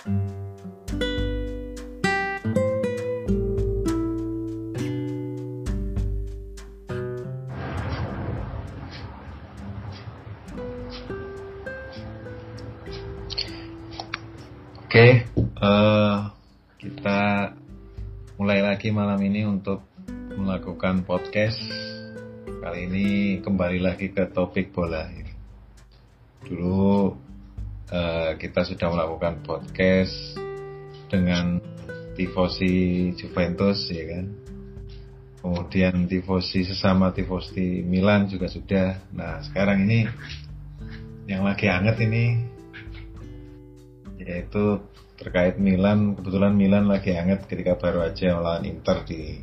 Oke, uh, kita mulai lagi malam ini untuk melakukan podcast. Kali ini kembali lagi ke topik bola. Dulu kita sudah melakukan podcast dengan tifosi Juventus, ya kan? Kemudian tifosi sesama tifosi Milan juga sudah. Nah, sekarang ini yang lagi hangat ini yaitu terkait Milan kebetulan Milan lagi hangat ketika baru aja melawan Inter di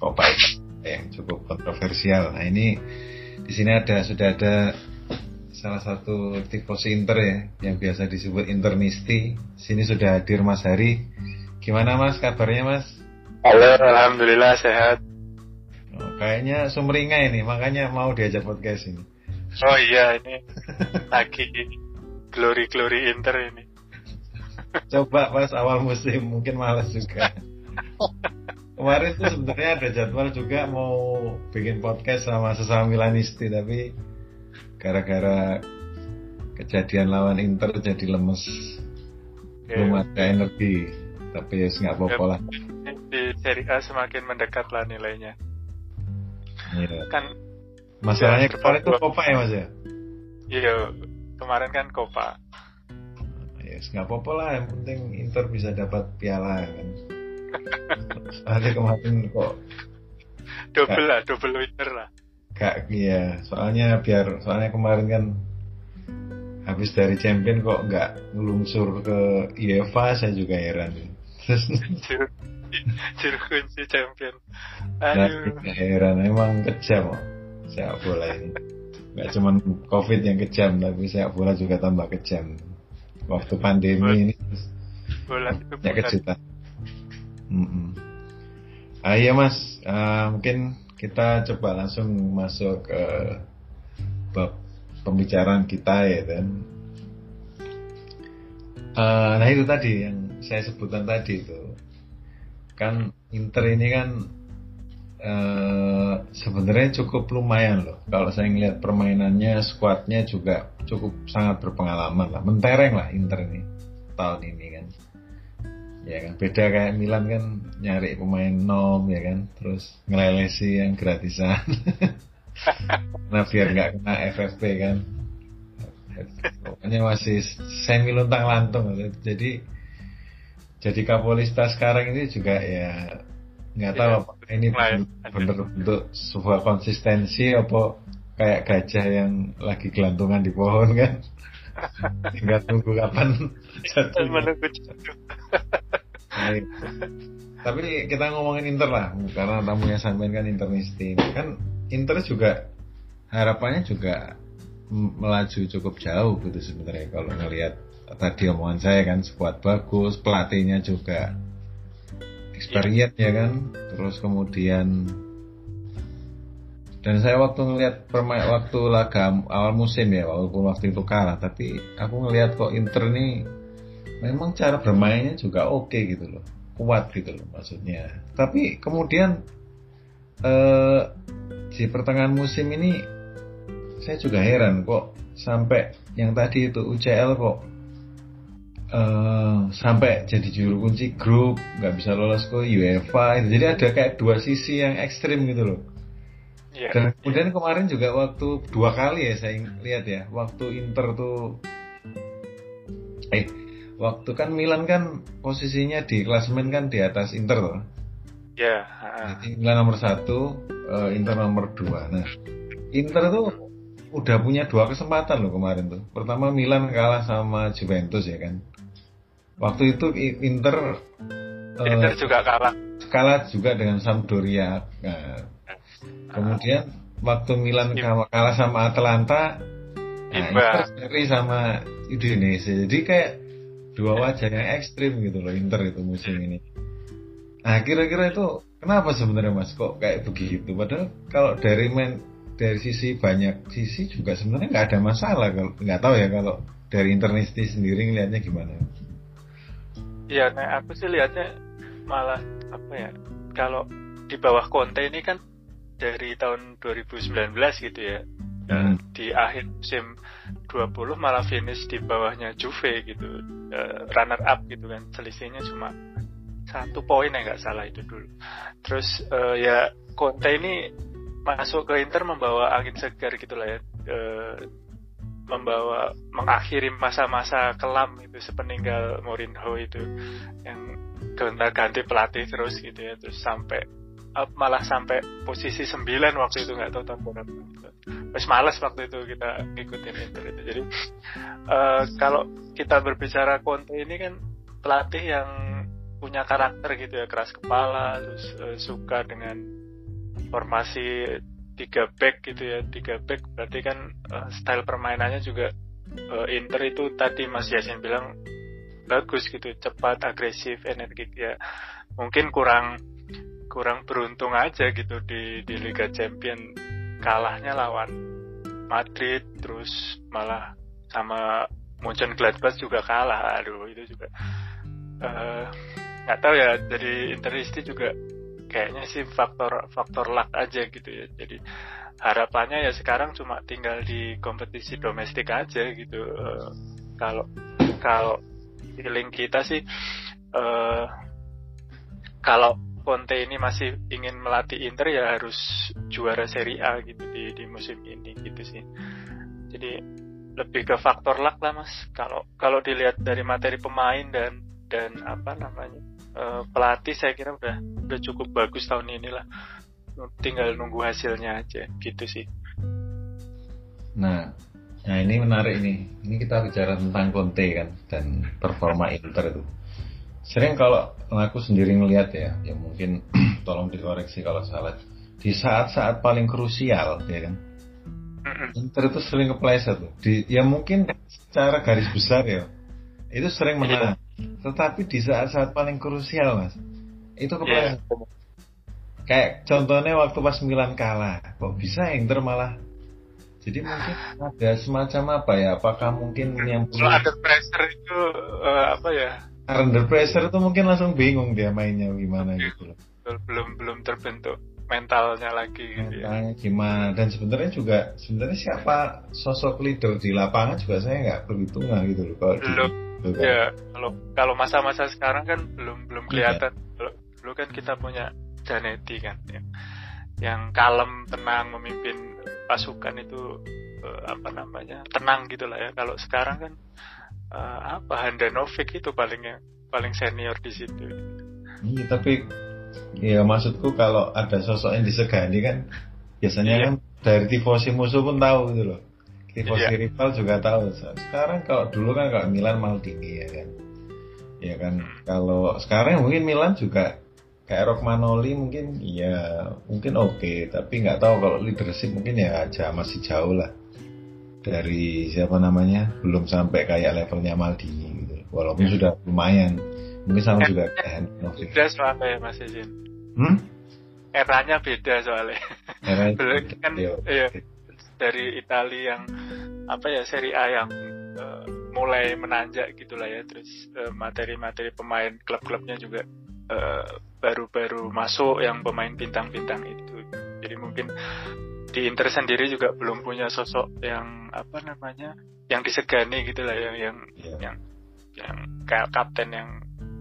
Italia yang cukup kontroversial. Nah ini di sini ada sudah ada salah satu tifosi Inter ya yang biasa disebut Internisti. Sini sudah hadir Mas Hari. Gimana Mas kabarnya Mas? Halo, alhamdulillah sehat. Oh, kayaknya sumringah ini, makanya mau diajak podcast ini. Oh iya ini lagi glory glory Inter ini. Coba pas awal musim mungkin malas juga. Kemarin tuh sebenarnya ada jadwal juga mau bikin podcast sama sesama Milanisti tapi gara-gara kejadian lawan Inter jadi lemes. Belum ada energi. Tapi ya nggak apa-apa lah. Di Serie A semakin mendekat lah nilainya. Iya. Kan masalahnya ya, kemarin itu Copa ya Mas ya? Iya, kemarin kan Copa nggak apa-apa lah yang penting Inter bisa dapat piala kan soalnya kemarin kok double lah double winner lah gak iya. Soalnya biar soalnya kemarin kan habis dari champion kok nggak ngelungsur ke UEFA saya juga heran. Juru kunci champion. Aduh. nah, heran. Emang kejam kok sepak bola ini. Nggak cuman covid yang kejam tapi sepak bola juga tambah kejam. Waktu pandemi Bola. ini Bola itu ya kejutan. Mm -mm. Ah, iya mas, uh, mungkin kita coba langsung masuk ke bab pembicaraan kita ya dan uh, nah itu tadi yang saya sebutkan tadi itu. Kan Inter ini kan uh, sebenarnya cukup lumayan loh. Kalau saya ngelihat permainannya skuadnya juga cukup sangat berpengalaman lah. Mentereng lah Inter ini tahun ini kan ya kan beda kayak Milan kan nyari pemain nom ya kan terus ngelelesi yang gratisan. Nah biar nggak kena FFP kan. Pokoknya masih semi luntang lantung. Jadi jadi Kapolista sekarang ini juga ya nggak tahu apa ini bener bentuk sebuah konsistensi apa kayak gajah yang lagi gelantungan di pohon kan tinggal tunggu kapan jatuh menunggu jatuh nah, tapi kita ngomongin Inter lah karena tamunya sampean kan Internisti kan Inter juga harapannya juga melaju cukup jauh gitu sebenarnya kalau ngelihat tadi omongan saya kan skuad bagus pelatihnya juga experience ya kan. Terus kemudian dan saya waktu ngelihat permain waktu laga awal musim ya walaupun waktu itu kalah tapi aku ngelihat kok Inter ini memang cara bermainnya juga oke okay gitu loh kuat gitu loh maksudnya. Tapi kemudian eh, di pertengahan musim ini saya juga heran kok sampai yang tadi itu UCL kok Uh, sampai jadi juru kunci grup nggak bisa lolos ke UEFA. Jadi ada kayak dua sisi yang ekstrim gitu loh Yeah. Dan kemudian kemarin juga waktu dua kali ya saya lihat ya, waktu Inter tuh eh waktu kan Milan kan posisinya di klasemen kan di atas Inter tuh. Ya. Yeah. Jadi Milan nomor satu, uh, Inter nomor dua. Nah, Inter tuh udah punya dua kesempatan loh kemarin tuh. Pertama Milan kalah sama Juventus ya kan. Waktu itu Inter Inter uh, juga kalah. Kalah juga dengan Sampdoria. Nah, Kemudian waktu Milan iya. kalah sama Atalanta, nah, seri sama Indonesia. Jadi kayak dua iya. wajah yang ekstrim gitu loh Inter itu musim ini. Nah kira-kira itu kenapa sebenarnya Mas kok kayak begitu? Padahal kalau dari main dari sisi banyak sisi juga sebenarnya nggak ada masalah kalau nggak tahu ya kalau dari internisti sendiri ngelihatnya gimana? ya nah aku sih lihatnya malah apa ya kalau di bawah Conte ini kan dari tahun 2019 gitu ya. Hmm. di akhir musim 20 malah finish di bawahnya Juve gitu. Uh, runner up gitu kan. Selisihnya cuma satu poin ya nggak salah itu dulu. Terus uh, ya Conte ini masuk ke Inter membawa angin segar gitu lah ya. Uh, membawa mengakhiri masa-masa kelam itu sepeninggal Mourinho itu. Yang gonta ganti pelatih terus gitu ya. Terus sampai malah sampai posisi 9 waktu itu nggak tahu tahun berapa. Terus males waktu itu kita ngikutin Inter itu. Jadi uh, kalau kita berbicara Conte ini kan pelatih yang punya karakter gitu ya keras kepala terus uh, suka dengan formasi tiga back gitu ya. Tiga back berarti kan uh, style permainannya juga uh, Inter itu tadi Mas Yasin bilang bagus gitu cepat agresif energik ya. Mungkin kurang kurang beruntung aja gitu di di Liga Champion. Kalahnya lawan Madrid terus malah sama Munchen Gladbach juga kalah. Aduh itu juga nggak uh, tahu ya jadi Interisti juga kayaknya sih faktor faktor luck aja gitu ya. Jadi harapannya ya sekarang cuma tinggal di kompetisi domestik aja gitu. Uh, kalau kalau feeling kita sih uh, kalau Conte ini masih ingin melatih Inter ya harus juara Serie A gitu di di musim ini gitu sih. Jadi lebih ke faktor luck lah mas. Kalau kalau dilihat dari materi pemain dan dan apa namanya uh, pelatih saya kira udah udah cukup bagus tahun ini lah tinggal nunggu hasilnya aja gitu sih. Nah nah ini menarik nih. Ini kita bicara tentang Conte kan dan performa Inter itu sering kalau aku sendiri ngelihat ya ya mungkin tolong dikoreksi kalau salah. Di saat-saat paling krusial ya kan? Inter itu sering kepleset tuh di ya mungkin secara garis besar ya itu sering menang tetapi di saat-saat paling krusial mas, itu kepala yeah. kayak contohnya waktu pas Milan kalah, kok bisa Inter malah? Jadi mungkin ada semacam apa ya? Apakah mungkin yang kalau ada pressure itu uh, apa ya? Under pressure itu mungkin langsung bingung dia mainnya gimana okay. gitu loh. Belum belum terbentuk mentalnya lagi gitu ya. mentalnya ya. gimana dan sebenarnya juga sebenarnya siapa sosok Lido di lapangan juga saya nggak perhitungan gitu loh kalau belum Bukan. ya kalau kalau masa-masa sekarang kan belum belum iya. kelihatan kalau dulu kan kita punya Janetti kan yang yang kalem tenang memimpin pasukan itu uh, apa namanya tenang gitulah ya kalau sekarang kan uh, apa Handanovic itu paling yang paling senior di situ iya tapi ya maksudku kalau ada sosok yang disegani kan biasanya iya. kan dari tifosi musuh pun tahu gitu loh tifosi yeah. rival juga tahu sekarang kalau dulu kan kalau Milan Maldini ya kan ya kan hmm. kalau sekarang mungkin Milan juga kayak Rock Manoli mungkin ya mungkin oke okay, tapi nggak tahu kalau leadership mungkin ya aja masih jauh lah dari siapa namanya belum sampai kayak levelnya Maldini gitu. Walaupun yeah. sudah lumayan. Mungkin sama juga kayak beda soalnya ya Mas Izin. Hmm? eranya beda soalnya. Eranya belum kan iya, iya dari Italia yang apa ya Serie A yang uh, mulai menanjak gitulah ya. Terus materi eh, materi-materi pemain klub-klubnya juga baru baru-baru masuk yang pemain bintang-bintang itu. Jadi mungkin di Inter sendiri juga belum punya sosok yang apa namanya yang disegani gitulah ya yang yeah. yang yang kayak kapten yang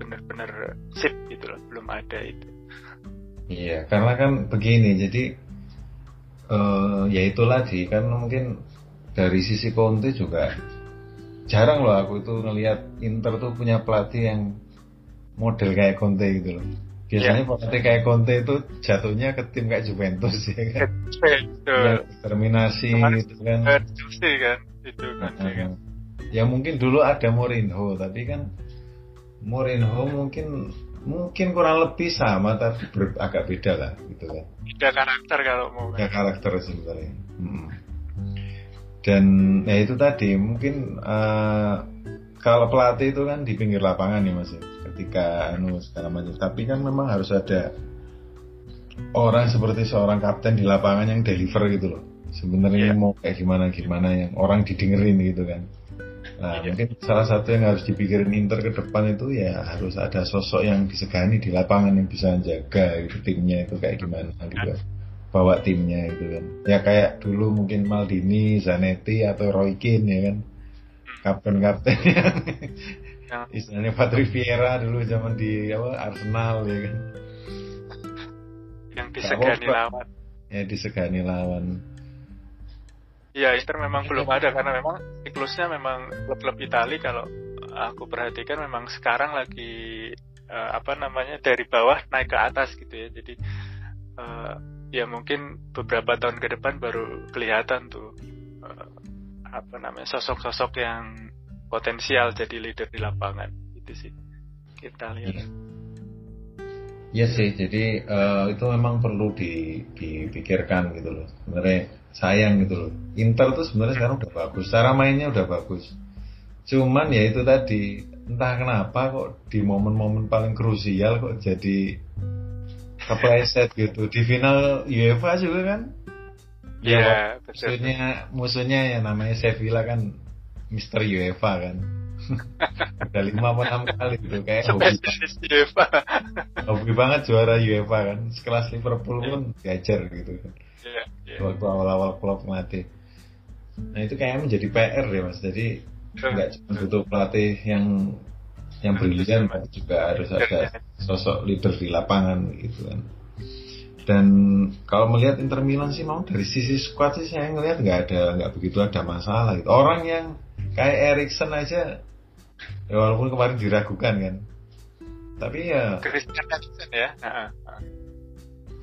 benar-benar sip gitu loh belum ada itu iya karena kan begini jadi uh, ya itu lagi kan mungkin dari sisi Conte juga jarang loh aku itu ngelihat Inter tuh punya pelatih yang model kayak Conte gitu loh. Biasanya yeah. pelatih kayak Conte itu jatuhnya ke tim kayak Juventus ya kan. Ya, determinasi gitu kan. Kan itu kan. Uh, kan. Ya mungkin dulu ada Mourinho tapi kan Mourinho mungkin mungkin kurang lebih sama tapi ber, agak beda lah gitu kan beda karakter kalau mau beda karakter sebenarnya hmm. dan ya itu tadi mungkin uh, kalau pelatih itu kan di pinggir lapangan nih mas ya, ketika anu segala macam tapi kan memang harus ada orang seperti seorang kapten di lapangan yang deliver gitu loh sebenarnya yeah. mau kayak gimana gimana yang orang didengerin gitu kan Nah, iya. mungkin salah satu yang harus dipikirin Inter ke depan itu ya harus ada sosok yang disegani di lapangan yang bisa jaga itu timnya itu kayak gimana gitu. Bawa timnya itu kan. Ya kayak dulu mungkin Maldini, Zanetti atau Roy Keane ya kan. Kapten-kapten yang ya. istilahnya Patrick Vieira dulu zaman di apa Arsenal ya kan. Yang disegani lawan. Ya disegani lawan Ya Inter memang belum ada karena memang siklusnya memang klub-klub Italia kalau aku perhatikan memang sekarang lagi uh, apa namanya dari bawah naik ke atas gitu ya. Jadi uh, ya mungkin beberapa tahun ke depan baru kelihatan tuh uh, apa namanya sosok-sosok yang potensial jadi leader di lapangan itu sih kita lihat. Iya, ya sih, jadi uh, itu memang perlu di, dipikirkan gitu loh. Sebenarnya sayang gitu loh. Inter tuh sebenarnya sekarang udah bagus, cara mainnya udah bagus. Cuman ya itu tadi entah kenapa kok di momen-momen paling krusial kok jadi kepleset gitu di final UEFA juga kan. Iya, yeah, musuhnya musuhnya ya namanya Sevilla kan Mister UEFA kan. Udah lima atau enam kali gitu kayak hobi, UEFA. hobi banget juara UEFA kan. Sekelas Liverpool pun gajar gitu kan. Yeah, yeah. waktu awal-awal klub nah itu kayaknya menjadi PR ya mas. Jadi nggak cuma butuh pelatih yang yang brilian juga. harus ada sosok leader di lapangan gitu kan. Dan kalau melihat Inter Milan sih mau dari sisi squad sih saya ngelihat nggak ada nggak begitu ada masalah gitu. Orang yang kayak Erikson aja. Ya walaupun kemarin diragukan kan. Tapi ya Christian ya?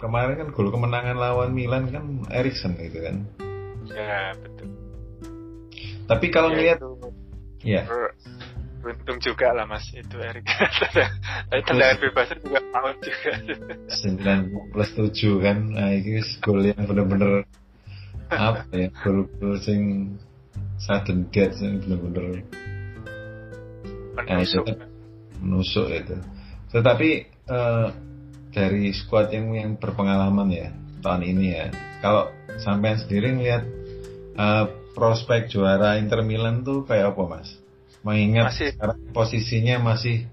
Kemarin kan gol kemenangan lawan Milan kan Erikson gitu kan. Ya betul. Tapi kalau ya, lihat ya. Beruntung juga lah mas itu Erik. Tapi tendangan bebas juga out juga. 9 plus 7 kan. Nah ini gol yang bener-bener apa ya gol-gol sing sudden death yang bener-bener menusuk nah, itu, menusuk itu tetapi uh, dari squad yang yang berpengalaman ya tahun ini ya. Kalau sampean sendiri ngeliat uh, prospek juara Inter Milan tuh kayak apa mas? Mengingat masih. sekarang posisinya masih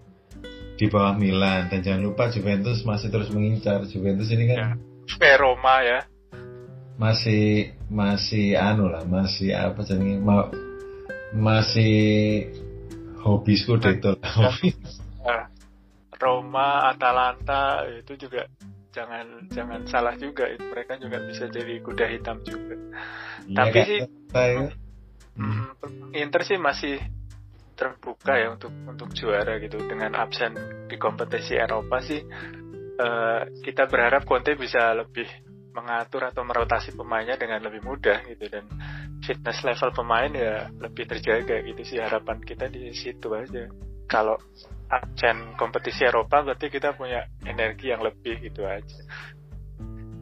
di bawah Milan dan jangan lupa Juventus masih terus mengincar Juventus ini kan. Ya. Roma ya. Masih masih anu lah masih apa jadi ma masih hobi Scudetto lah. Hobi. Roma, Atalanta itu juga jangan jangan salah juga itu mereka juga bisa jadi kuda hitam juga. Ya, Tapi sih ya. hmm, Inter sih masih terbuka ya untuk untuk juara gitu dengan absen di kompetisi Eropa sih uh, kita berharap Conte bisa lebih mengatur atau merotasi pemainnya dengan lebih mudah gitu. Dan fitness level pemain ya lebih terjaga gitu sih harapan kita di situ aja. Kalau absen kompetisi Eropa berarti kita punya energi yang lebih gitu aja.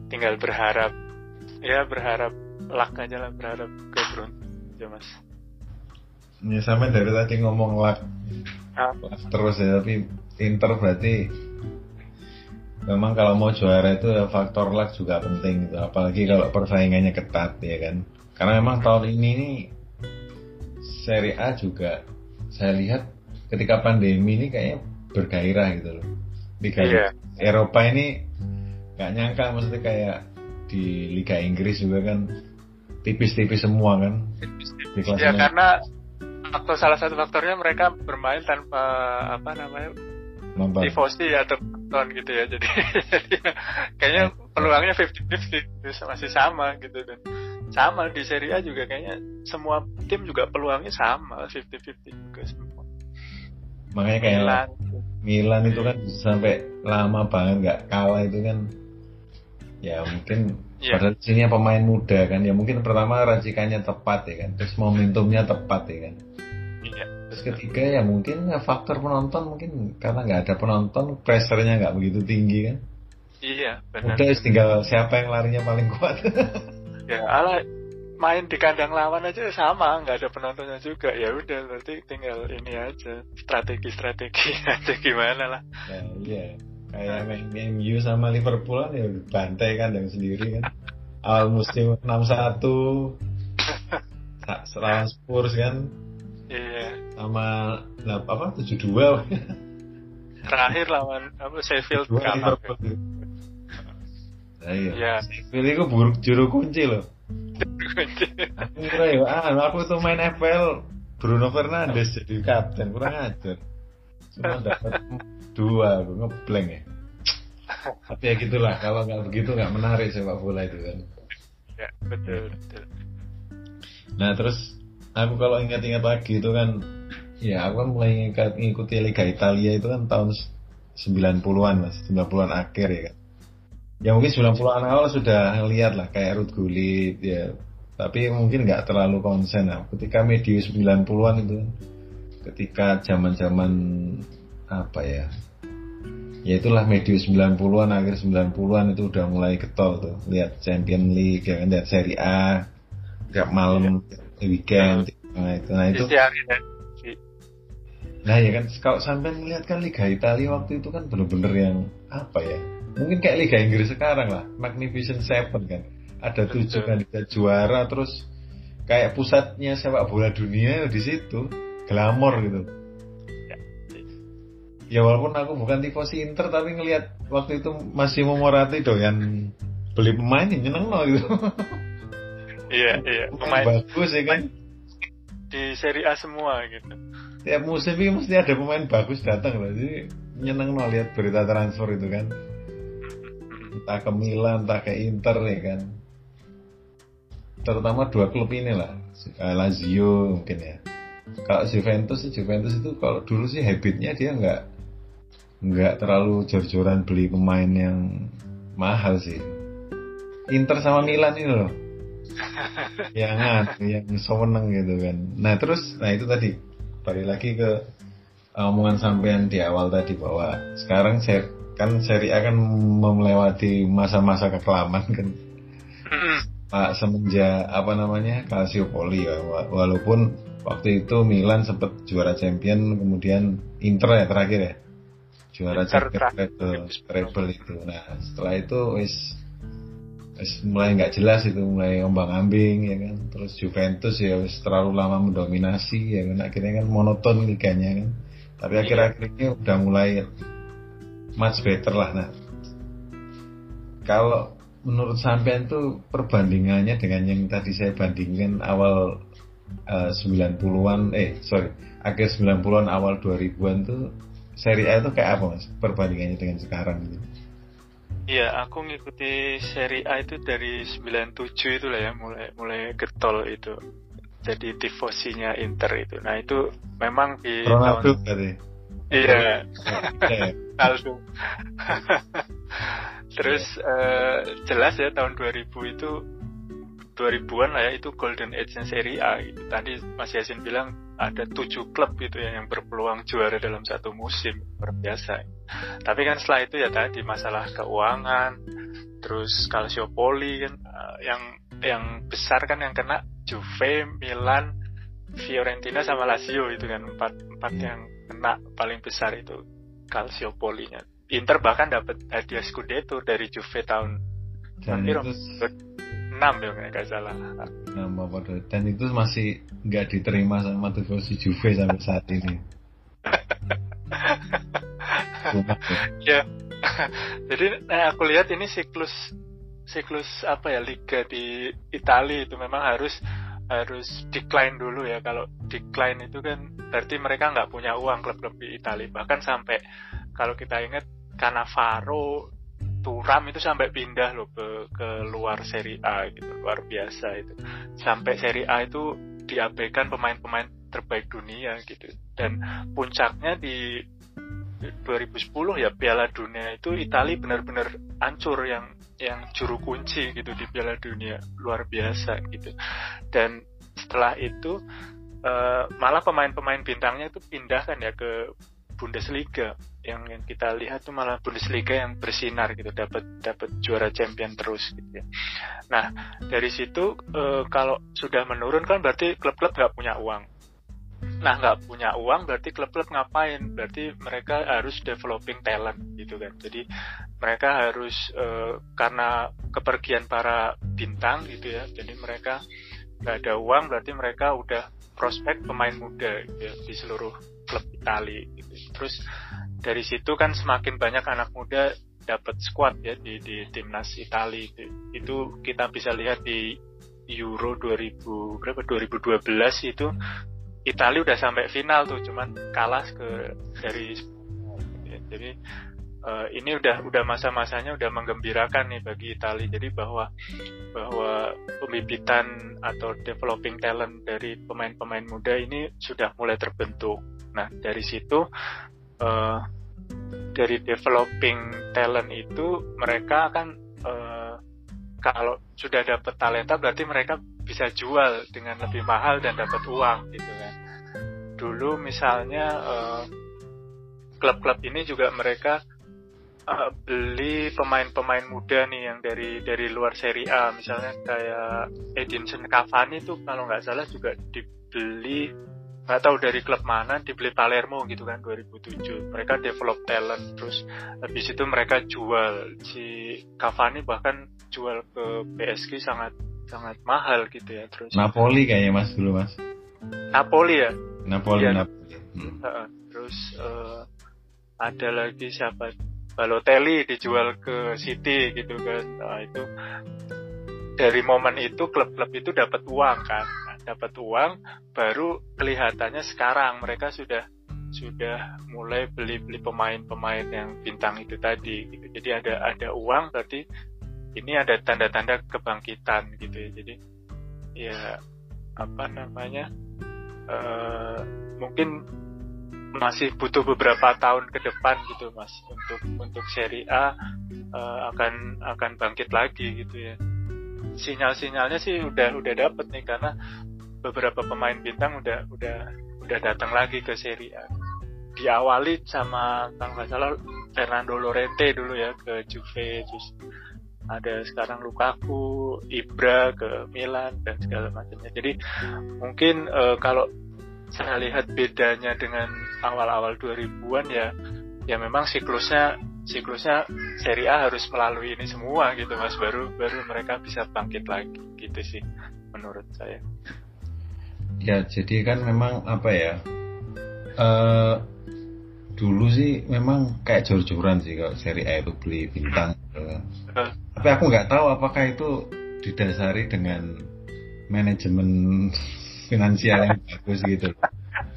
Tinggal berharap ya berharap luck aja lah berharap keberuntungan aja mas. Ya sama dari tadi ngomong luck, ah. terus ya tapi Inter berarti memang kalau mau juara itu faktor luck juga penting gitu apalagi kalau persaingannya ketat ya kan karena memang tahun ini nih Serie A juga saya lihat ketika pandemi ini kayaknya bergairah gitu loh. Liga yeah. Eropa ini nggak nyangka maksudnya kayak di Liga Inggris juga kan tipis-tipis semua kan. Tipis-tipis. Ya karena atau salah satu faktornya mereka bermain tanpa apa namanya Nonton. tifosi atau nonton gitu ya jadi, kayaknya peluangnya 50-50 masih sama gitu dan sama di Serie A juga kayaknya semua tim juga peluangnya sama 50-50 juga semua. Makanya kayak Milan, Milan itu kan sampai lama banget nggak kalah itu kan. Ya mungkin yeah. padahal sini pemain muda kan ya mungkin pertama racikannya tepat ya kan terus momentumnya tepat ya kan. Terus ketiga ya mungkin ya, faktor penonton mungkin karena nggak ada penonton pressernya nggak begitu tinggi kan? Iya benar. Udah tinggal siapa yang larinya paling kuat. Ya ala main di kandang lawan aja sama nggak ada penontonnya juga. Ya udah berarti tinggal ini aja strategi strategi aja gimana lah. Ya, iya. Kayak main MU sama Liverpool kan ya bantai kandang sendiri kan. Awal musim 61 lawan Spurs kan Iya. Sama lah, apa 72 Terakhir lawan apa Sheffield Dua kalah. Nah, iya. Iya. Sheffield itu buruk juru kunci loh. Aku kira ya, ah, aku tuh main FPL Bruno Fernandes jadi kapten kurang ajar. Cuma dapat dua, aku ngeblank ya. Tapi ya gitulah, kalau nggak begitu nggak menarik sepak bola itu kan. ya, betul, betul. Nah terus aku kalau ingat-ingat lagi itu kan, ya aku kan mulai ngikut- ngikuti Liga Italia itu kan tahun 90-an mas, 90-an akhir ya kan. Ya mungkin 90-an awal sudah lihat lah kayak Ruth Gullit ya. Tapi mungkin nggak terlalu konsen lah. Ketika medio 90-an itu ketika zaman-zaman apa ya? Ya itulah medio 90-an akhir 90-an itu udah mulai getol tuh. Lihat Champion League ya kan, lihat Serie A tiap malam, weekend. Nah itu, nah itu si- Nah ya kan kalau sampai melihat kan Liga Italia waktu itu kan bener-bener yang apa ya? Mungkin kayak Liga Inggris sekarang lah, Magnificent Seven kan. Ada tujuh Betul. kandidat juara terus kayak pusatnya sepak bola dunia di situ, glamor gitu. Ya. Ya walaupun aku bukan tifosi Inter tapi ngelihat waktu itu masih Morati doyan beli pemain ya nyeneng loh gitu. Iya, iya. Pemain bagus ya kan. di Serie A semua gitu. Tiap musim ini mesti ada pemain bagus datang loh. Jadi nyeneng loh lihat berita transfer itu kan. entah ke Milan, entah ke Inter ya kan. Terutama dua klub ini lah, Eh, Lazio mungkin ya. Kalau Juventus, Juventus itu kalau dulu sih habitnya dia nggak nggak terlalu jor-joran beli pemain yang mahal sih. Inter sama Milan ini loh, yang yang sewenang gitu kan. Nah terus, nah itu tadi balik lagi ke omongan sampean di awal tadi bahwa sekarang ser kan Serie A kan melewati masa-masa kekelaman kan. Pak semenjak apa namanya Calciopoli ya. Wa- walaupun waktu itu Milan sempat juara champion kemudian Inter ya terakhir ya. Juara Inter champion treble, itu. Nah setelah itu wis mulai nggak jelas itu mulai ombang ambing ya kan. Terus Juventus ya terlalu lama mendominasi ya kan. Akhirnya kan monoton liganya kan. Tapi Iya. akhir-akhir ini udah mulai much better lah nah. Kalau menurut sampean tuh perbandingannya dengan yang tadi saya bandingkan awal eh, 90-an eh sorry akhir 90-an awal 2000-an tuh Serie A itu kayak apa mas perbandingannya dengan sekarang gitu Iya, aku ngikuti Serie A itu dari 97 itu lah ya, mulai mulai getol itu. Jadi tifosinya Inter itu. Nah, itu memang di Ronaldo tahun tadi Iya, Ronaldo. Terus eh, jelas ya tahun 2000 itu 2000-an lah ya itu golden age Serie A gitu. Tadi Mas Yasin bilang ada tujuh klub gitu ya yang berpeluang juara dalam satu musim luar biasa. Tapi kan setelah itu ya tadi masalah keuangan, terus Calciopoli kan eh, yang yang besar kan yang kena Juve, Milan, Fiorentina sama Lazio itu kan empat empat yang kena paling besar itu Calciopolinya. Inter bahkan dapat hadiah Scudetto dari Juve tahun dan itu 6 ya nggak salah. nama pada dan itu masih nggak diterima sama tifosi Juve sampai saat ini ya. ya. Jadi nah, aku lihat ini siklus siklus apa ya liga di Italia itu memang harus harus decline dulu ya kalau decline itu kan berarti mereka nggak punya uang klub-klub di Italia bahkan sampai kalau kita ingat Cannavaro Turam itu sampai pindah loh ke ke luar Serie A gitu luar biasa itu. Sampai Serie A itu diabaikan pemain-pemain terbaik dunia gitu. Dan puncaknya di 2010 ya Piala Dunia itu Italia benar-benar hancur yang yang juru kunci gitu di Piala Dunia. Luar biasa gitu. Dan setelah itu eh, malah pemain-pemain bintangnya itu pindah kan ya ke Bundesliga yang yang kita lihat tuh malah Bundesliga yang bersinar gitu dapat dapat juara champion terus gitu ya. Nah dari situ eh, kalau sudah menurun kan berarti klub-klub nggak punya uang. Nah nggak punya uang berarti klub-klub ngapain? Berarti mereka harus developing talent gitu kan. Jadi mereka harus eh, karena kepergian para bintang gitu ya. Jadi mereka nggak ada uang berarti mereka udah prospek pemain muda gitu ya, di seluruh klub Italia gitu. Terus dari situ kan semakin banyak anak muda dapat squad ya di, di timnas Italia itu. itu kita bisa lihat di Euro 2000 berapa? 2012 itu Italia udah sampai final tuh cuman kalah ke dari jadi uh, ini udah udah masa-masanya udah menggembirakan nih bagi Italia jadi bahwa bahwa pembibitan atau developing talent dari pemain-pemain muda ini sudah mulai terbentuk. Nah dari situ uh, dari developing talent itu mereka akan uh, kalau sudah dapat talenta berarti mereka bisa jual dengan lebih mahal dan dapat uang gitu kan. Dulu misalnya klub-klub uh, ini juga mereka uh, beli pemain-pemain muda nih yang dari dari luar Serie A. Misalnya kayak Edinson Cavani tuh kalau nggak salah juga dibeli nggak tahu dari klub mana dibeli Palermo gitu kan 2007 mereka develop talent terus habis itu mereka jual. Si Cavani bahkan jual ke PSG sangat sangat mahal gitu ya terus Napoli kayaknya mas dulu mas. Napoli ya? Napoli ya. Napoli. Hmm. terus uh, ada lagi siapa? Balotelli dijual ke City gitu kan. Nah, itu dari momen itu klub-klub itu dapat uang kan dapat uang baru kelihatannya sekarang mereka sudah sudah mulai beli-beli pemain-pemain yang bintang itu tadi gitu. Jadi ada ada uang berarti ini ada tanda-tanda kebangkitan gitu ya. Jadi ya apa namanya? Uh, mungkin masih butuh beberapa tahun ke depan gitu Mas untuk untuk seri A uh, akan akan bangkit lagi gitu ya. Sinyal-sinyalnya sih udah udah dapet nih karena beberapa pemain bintang udah udah udah datang lagi ke Serie A. Diawali sama kalau nggak salah Fernando Lorente dulu ya ke Juve, terus ada sekarang Lukaku, Ibra ke Milan dan segala macamnya. Jadi mungkin uh, kalau saya lihat bedanya dengan awal-awal 2000-an ya ya memang siklusnya siklusnya Serie A harus melalui ini semua gitu Mas baru baru mereka bisa bangkit lagi gitu sih menurut saya. Ya, jadi kan memang apa ya? Uh, dulu sih memang kayak jor-joran sih kalau seri A itu beli bintang. Uh. Tapi aku nggak tahu apakah itu didasari dengan manajemen finansial yang bagus gitu.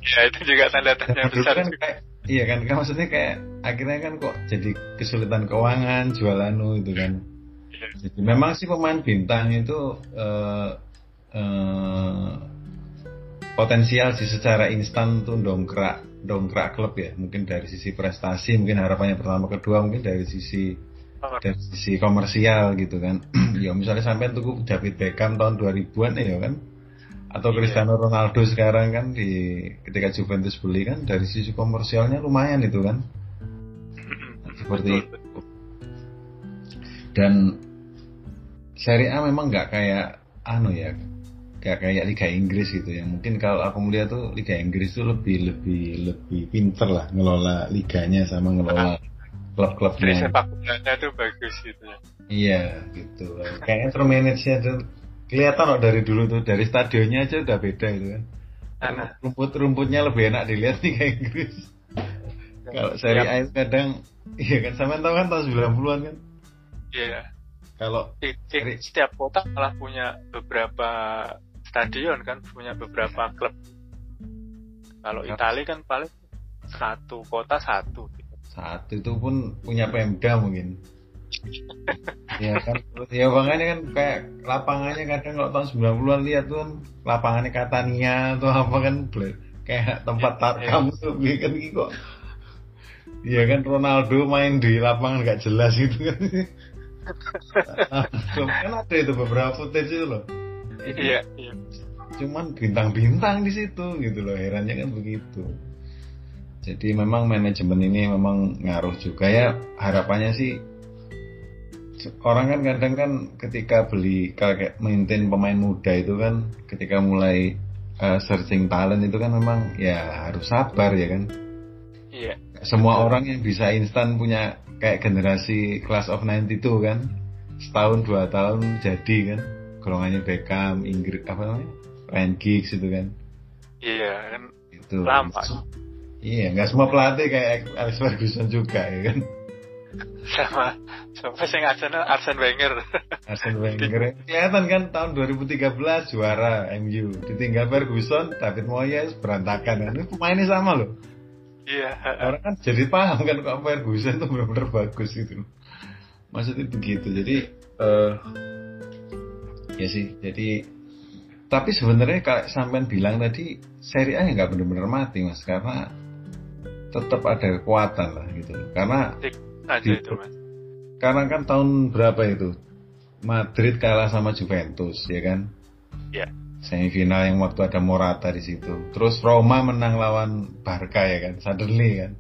Ya itu juga tanda tanya besar. Kan kayak, iya kan, kan maksudnya kayak akhirnya kan kok jadi kesulitan keuangan jualan itu kan. Ya. Jadi memang sih pemain bintang itu uh, uh, potensial sih secara instan tuh dongkrak dongkrak klub ya. Mungkin dari sisi prestasi mungkin harapannya pertama kedua mungkin dari sisi dari sisi komersial gitu kan. Ya misalnya sampai tuh David Beckham tahun 2000-an ya kan? Atau iya. Cristiano Ronaldo sekarang kan di ketika Juventus beli kan dari sisi komersialnya lumayan itu kan. Seperti itu. dan Serie A memang nggak kayak anu ya kayak kayak Liga Inggris gitu ya. Mungkin kalau aku melihat tuh Liga Inggris tuh lebih lebih lebih pinter lah ngelola liganya sama ngelola klub-klubnya. Sepak bolanya tuh bagus gitu ya. Iya gitu. Kayaknya termanage-nya tuh kelihatan loh dari dulu tuh. Dari stadionnya aja udah beda itu kan. Rumput-rumputnya lebih enak dilihat nih kayak Inggris. Kalau seri A kadang iya kan sama tau kan tahun 90-an kan? Iya. Kalau setiap kota malah punya beberapa stadion kan punya beberapa klub. Kalau ya. Italia kan paling satu kota satu. Satu itu pun punya Pemda mungkin. ya kan ya makanya kan kayak lapangannya kadang kalau tahun 90-an lihat tuh kan lapangannya Catania atau apa kan kayak tempat ya, tarkam ya. tuh kan kok Iya kan Ronaldo main di lapangan gak jelas gitu kan kan ada itu beberapa footage itu loh iya. Iya. Cuman bintang-bintang di situ gitu loh herannya kan begitu. Jadi memang manajemen ini memang ngaruh juga ya. Harapannya sih orang kan kadang kan ketika beli kayak maintain pemain muda itu kan ketika mulai uh, searching talent itu kan memang ya harus sabar ya kan. Iya. Semua orang yang bisa instan punya kayak generasi class of 92 kan. Setahun dua tahun jadi kan golongannya Beckham Inggris apa namanya? Ryan Giggs itu kan. Iya kan. Itu. Lama. Iya, nggak semua pelatih kayak Alex Ferguson juga ya kan. Sama sama sing Arsenal Arsene Wenger. Arsene Wenger. Kelihatan kan tahun 2013 juara MU ditinggal Ferguson David Moyes berantakan kan. Ini pemainnya sama loh. Iya. orang kan jadi paham kan kok Ferguson tuh benar-benar bagus gitu maksudnya begitu. Jadi eh ya sih jadi tapi sebenarnya kayak sampean bilang tadi seri A nggak benar-benar mati mas karena tetap ada kekuatan lah gitu loh karena Aja Gitu. itu mas. karena kan tahun berapa itu Madrid kalah sama Juventus ya kan Iya. semifinal yang waktu ada Morata di situ terus Roma menang lawan Barca ya kan suddenly kan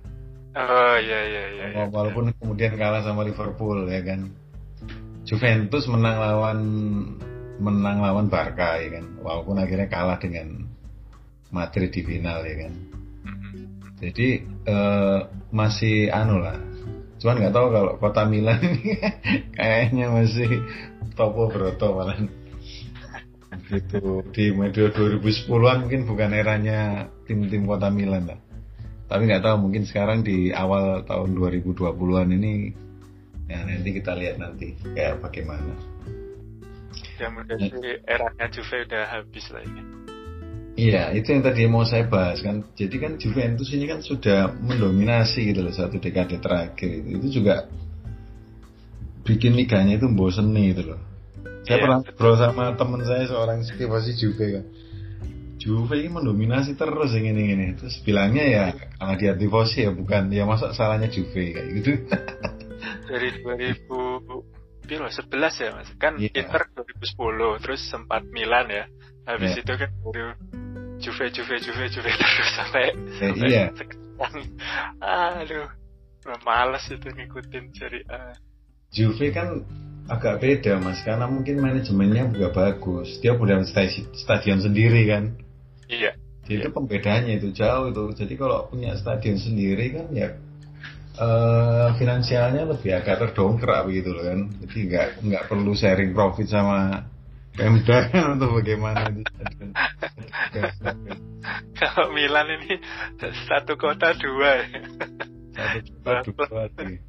Oh iya iya iya. iya. walaupun kemudian kalah sama Liverpool ya kan Juventus menang lawan menang lawan Barca ya kan. Walaupun akhirnya kalah dengan Madrid di final ya kan. Mhm. jadi eh, masih anu lah. Cuman nggak tahu kalau kota Milan ini kayaknya masih topo broto malah. Gitu. Di medio 2010-an mungkin bukan eranya tim-tim kota Milan lah. Tapi nggak tahu mungkin sekarang di awal tahun 2020-an ini ya nanti kita lihat nanti kayak bagaimana Ya mudah sih eranya Juve udah habis lah ini. Iya, itu yang tadi mau saya bahas kan. Jadi kan Juventus ini kan sudah mendominasi gitu loh satu dekade terakhir itu. Itu juga bikin liganya itu bosen gitu loh. Saya Iya, pernah ngobrol sama temen saya seorang pasti Juve kan. Juve ini mendominasi terus yang ini ini. Terus bilangnya ya karena dia tifosi ya bukan ya masa salahnya Juve kayak gitu. Dari 2000 Piro, 11 ya mas kan Iya. Inter 2010 terus sempat Milan ya habis Iya. itu kan baru Juve Juve Juve Juve terus sampai, Eh, sampai iya. sekarang aduh males itu ngikutin Serie A Juve kan agak beda mas karena mungkin manajemennya juga bagus. Dia punya sta- stadion sendiri kan. iya Jadi itu pembedaannya itu jauh itu. Jadi kalau punya stadion sendiri kan ya eh finansialnya lebih agak terdongkrak begitu loh kan. Jadi nggak nggak perlu sharing profit sama Pemda kan untuk bagaimana kalau Milan ini satu kota dua ya Satu dua dua sih.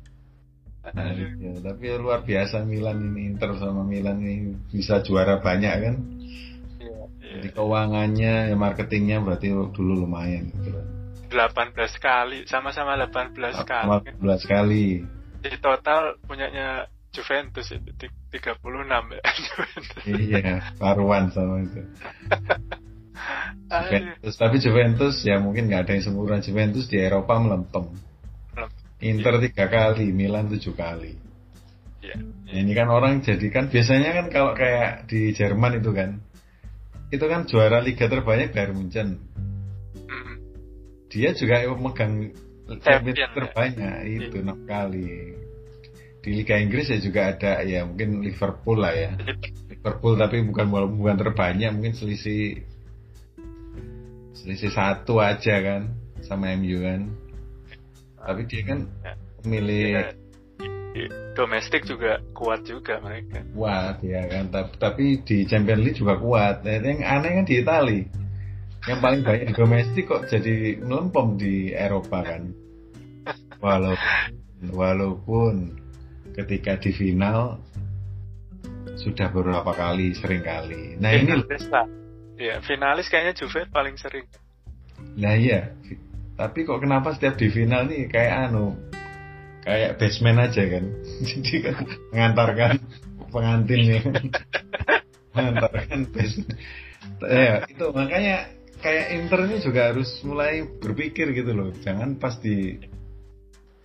Nah, iya. tapi luar biasa Milan ini Inter sama Milan ini bisa juara banyak kan. Iya, iya. Jadi keuangannya ya marketingnya berarti dulu lumayan gitu. 18 kali sama-sama 18 kali 18 kali. di total punyanya Juventus itu ti- 36 ya Juventus iya, paruan sama itu. Juventus, tapi Juventus ya mungkin nggak ada yang sempurna. Juventus di Eropa melempem. Inter tiga kali, Milan tujuh kali. Iya. Ya, ini kan orang jadi kan biasanya kan kalau kayak di Jerman itu kan, itu kan juara liga terbanyak Bayern Munchen. Dia juga megang Champion, ya. terbanyak itu Iya. enam kali. Di Liga Inggris ya juga ada ya mungkin Liverpool lah ya. Liverpool tapi bukan bukan terbanyak mungkin selisih selisih satu aja kan sama MU kan. Tapi dia kan Ya. pemilih Iya. Domestik juga kuat juga mereka kuat ya kan tapi, tapi di Champions League juga kuat yang aneh kan di Itali yang paling banyak domestik kok jadi melempem di Eropa kan. Walaupun walaupun ketika di final sudah beberapa kali sering kali. Nah ini lah. Ya finalis kayaknya Juve paling sering. Nah iya. Tapi kok kenapa setiap di final nih kayak anu kayak basement aja kan? Jadi kan mengantarkan pengantinnya. Mengantarkan basement ya itu makanya kayak Inter ini juga harus mulai berpikir gitu loh. Jangan pas di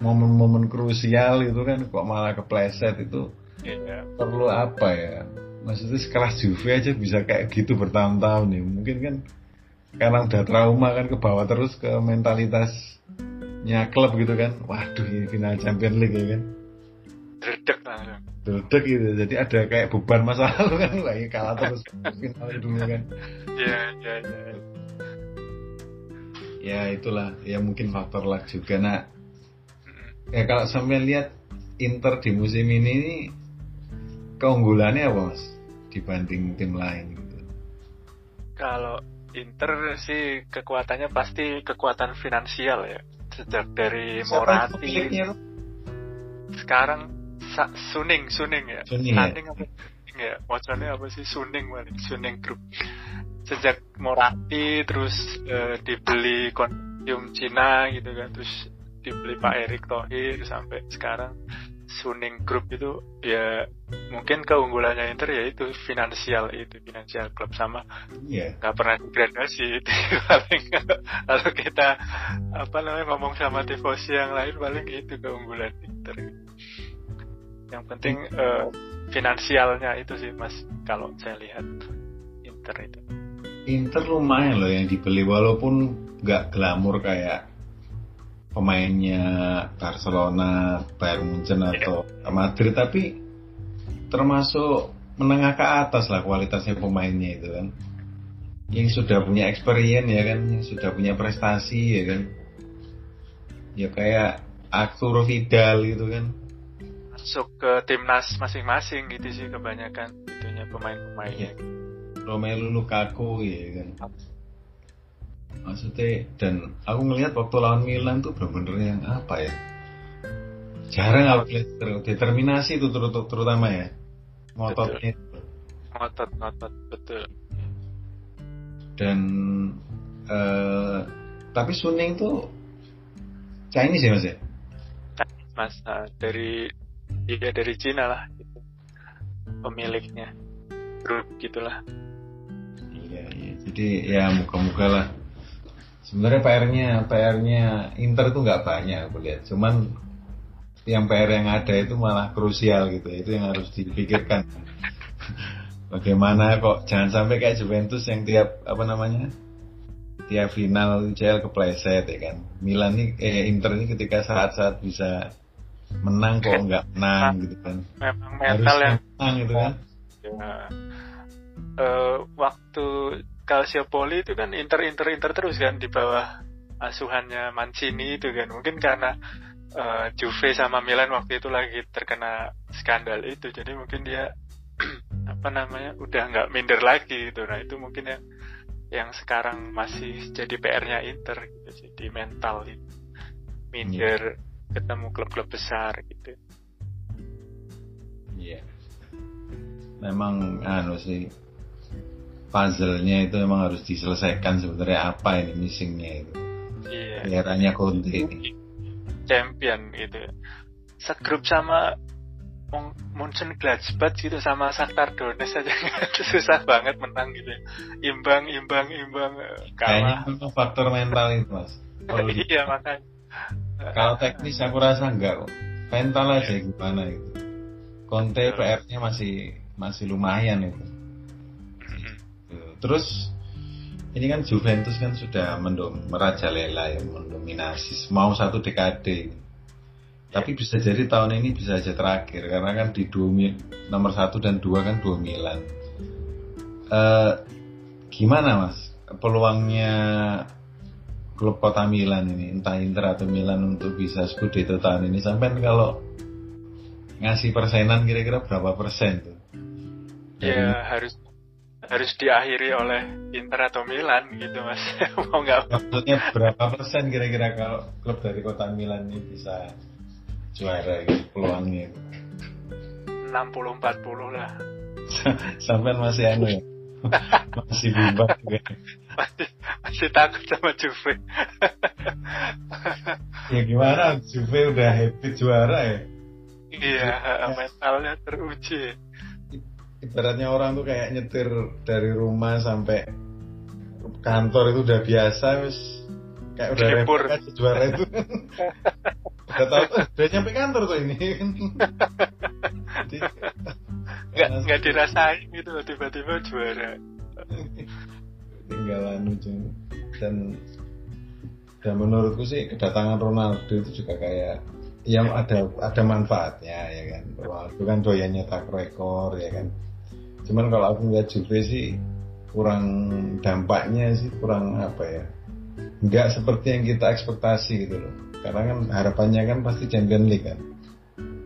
momen-momen krusial itu kan kok malah kepleset itu. Iya. perlu apa ya? Maksudnya sekelas Juve aja bisa kayak gitu bertahun-tahun nih. Mungkin kan karena udah trauma kan ke bawah terus ke mentalitasnya klub gitu kan. Waduh ini final Champions League ya kan. Dredek lah duduk gitu. Jadi ada kayak beban masa lalu kan. Lagi kalah terus final dulu kan. Iya, iya, iya. Ya itulah ya mungkin faktor luck juga nah Mm. ya kalau sampai lihat Inter di musim ini ini keunggulannya apa mas dibanding tim lain gitu Kalau Inter sih kekuatannya pasti kekuatan finansial ya. Sejak dari Morati. Sekarang Sa Suning, Suning ya. Suning ya. apa? Ya, wacana apa sih Suning paling Suning Group. Sejak Morati terus uh, dibeli konsorsium Cina gitu kan, terus dibeli Pak Erick Thohir sampai sekarang. Suning Group itu ya mungkin keunggulannya Inter ya itu finansial itu finansial klub sama yeah. nggak pernah degradasi itu paling kalau kita apa namanya ngomong sama tifosi yang lain paling itu keunggulan Inter. Yang penting uh, finansialnya itu sih mas kalau saya lihat Inter itu Inter lumayan loh yang dibeli walaupun nggak glamor kayak pemainnya Barcelona, Bayern Munchen atau Madrid tapi termasuk menengah ke atas lah kualitasnya pemainnya itu kan. Yang sudah punya experience ya kan yang sudah punya prestasi ya kan. Ya kayak Arturo Vidal gitu kan. Masuk ke timnas masing-masing gitu sih kebanyakan itunya pemain-pemainnya. Ya. Romelu Lukaku ya kan. Maksudnya dan aku ngelihat waktu lawan Milan tuh bener-bener yang apa ya? Jarang aku lihat determinasi itu terut terutama ya. Ngototnya ngotot ngotot betul. Dan uh, tapi Suning tuh Chinese ya mas ya? Mas. Uh, dari ya dari Cina lah gitu. pemiliknya. Grup gitulah jadi ya muka-muka lah. Sebenarnya PR-nya PR-nya Inter itu nggak banyak aku lihat. Cuman yang PR yang ada itu malah krusial gitu. Itu yang harus dipikirkan. Bagaimana kok jangan sampai kayak Juventus yang tiap apa namanya tiap final UCL kepleset ya kan? Milan nih eh Inter ini ketika saat-saat bisa menang kok nggak menang gitu kan? Memang mental yang menang gitu kan? Ya, uh, waktu Calciopoli itu kan Inter Inter Inter terus kan di bawah asuhannya Mancini itu kan. Mungkin karena uh, Juve sama Milan waktu itu lagi terkena skandal itu. Jadi mungkin dia apa namanya udah nggak minder lagi gitu. Nah itu mungkin yang yang sekarang masih jadi PR-nya Inter gitu jadi mental itu. Minder yeah. ketemu klub-klub besar gitu. Iya. Yeah. memang anu sih puzzle-nya itu memang harus diselesaikan sebenarnya apa ini missingnya itu. Iya. Eranya Conte ini. Champion gitu. Segrup sama Munchen Gladbach gitu sama Shakhtar Donetsk aja susah banget menang gitu. Imbang, imbang, imbang. Eh, Kayaknya faktor mental itu mas. Kalau iya makanya. Kalau teknis aku rasa enggak kok. Mental aja gimana itu. Conte PR-nya masih masih lumayan itu. Terus ini kan Juventus kan sudah mendom, merajalela ya, mendominasi mau satu dekade. Tapi bisa jadi tahun ini bisa aja terakhir karena kan di dua nomor satu dan dua kan dua Milan. Uh, gimana mas peluangnya klub kota Milan ini entah Inter atau Milan untuk bisa Scudetto tahun ini sampai kalau ngasih persenan kira-kira berapa persen tuh? Ya harus harus diakhiri oleh Inter atau Milan gitu mas. Mau nggak? Maksudnya berapa persen kira-kira kalau klub dari kota Milan ini bisa juara gitu peluangnya 60 40 lah. Sampai masih anu ya? Masih bimbang gitu. masih, masih takut sama Juve. Ya gimana? Juve udah happy juara ya? Iya mentalnya teruji ibaratnya orang tuh kayak nyetir dari rumah sampai kantor itu udah biasa wis. Kayak udah repot kan juara itu. Udah tahu tuh udah nyampe kantor tuh ini. Nggak nggak dirasain gitu tiba-tiba juara. Tinggal anu dan dan menurutku sih kedatangan Ronaldo itu juga kayak yang ada ada manfaatnya ya kan. Ronaldo kan doyan nyetak rekor ya kan cuman kalau aku ngeliat Juve sih kurang dampaknya sih kurang apa ya nggak seperti yang kita ekspektasi gitu loh. Karena kan harapannya kan pasti Champion League kan.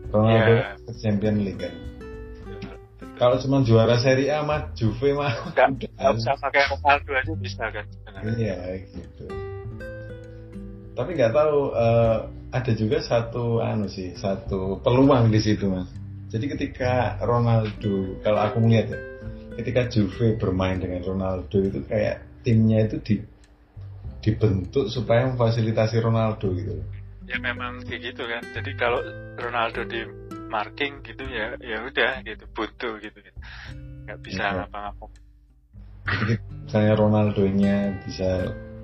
Ronaldo yeah. Champion League kan. Kalau cuma juara Serie A mah Juve mah nggak nggak usah pakai Ronaldo aja bisa kan sebenarnya. iya gitu. Tapi nggak tahu eh, ada juga satu anu sih satu peluang di situ mas jadi ketika Ronaldo kalau aku melihat ya ketika Juve bermain dengan Ronaldo itu kayak timnya itu di dibentuk supaya memfasilitasi Ronaldo gitu ya memang kayak gitu kan jadi kalau Ronaldo di marking gitu ya ya udah gitu buntu gitu nggak bisa Iya. ngapa-ngapa misalnya Ronaldo-nya bisa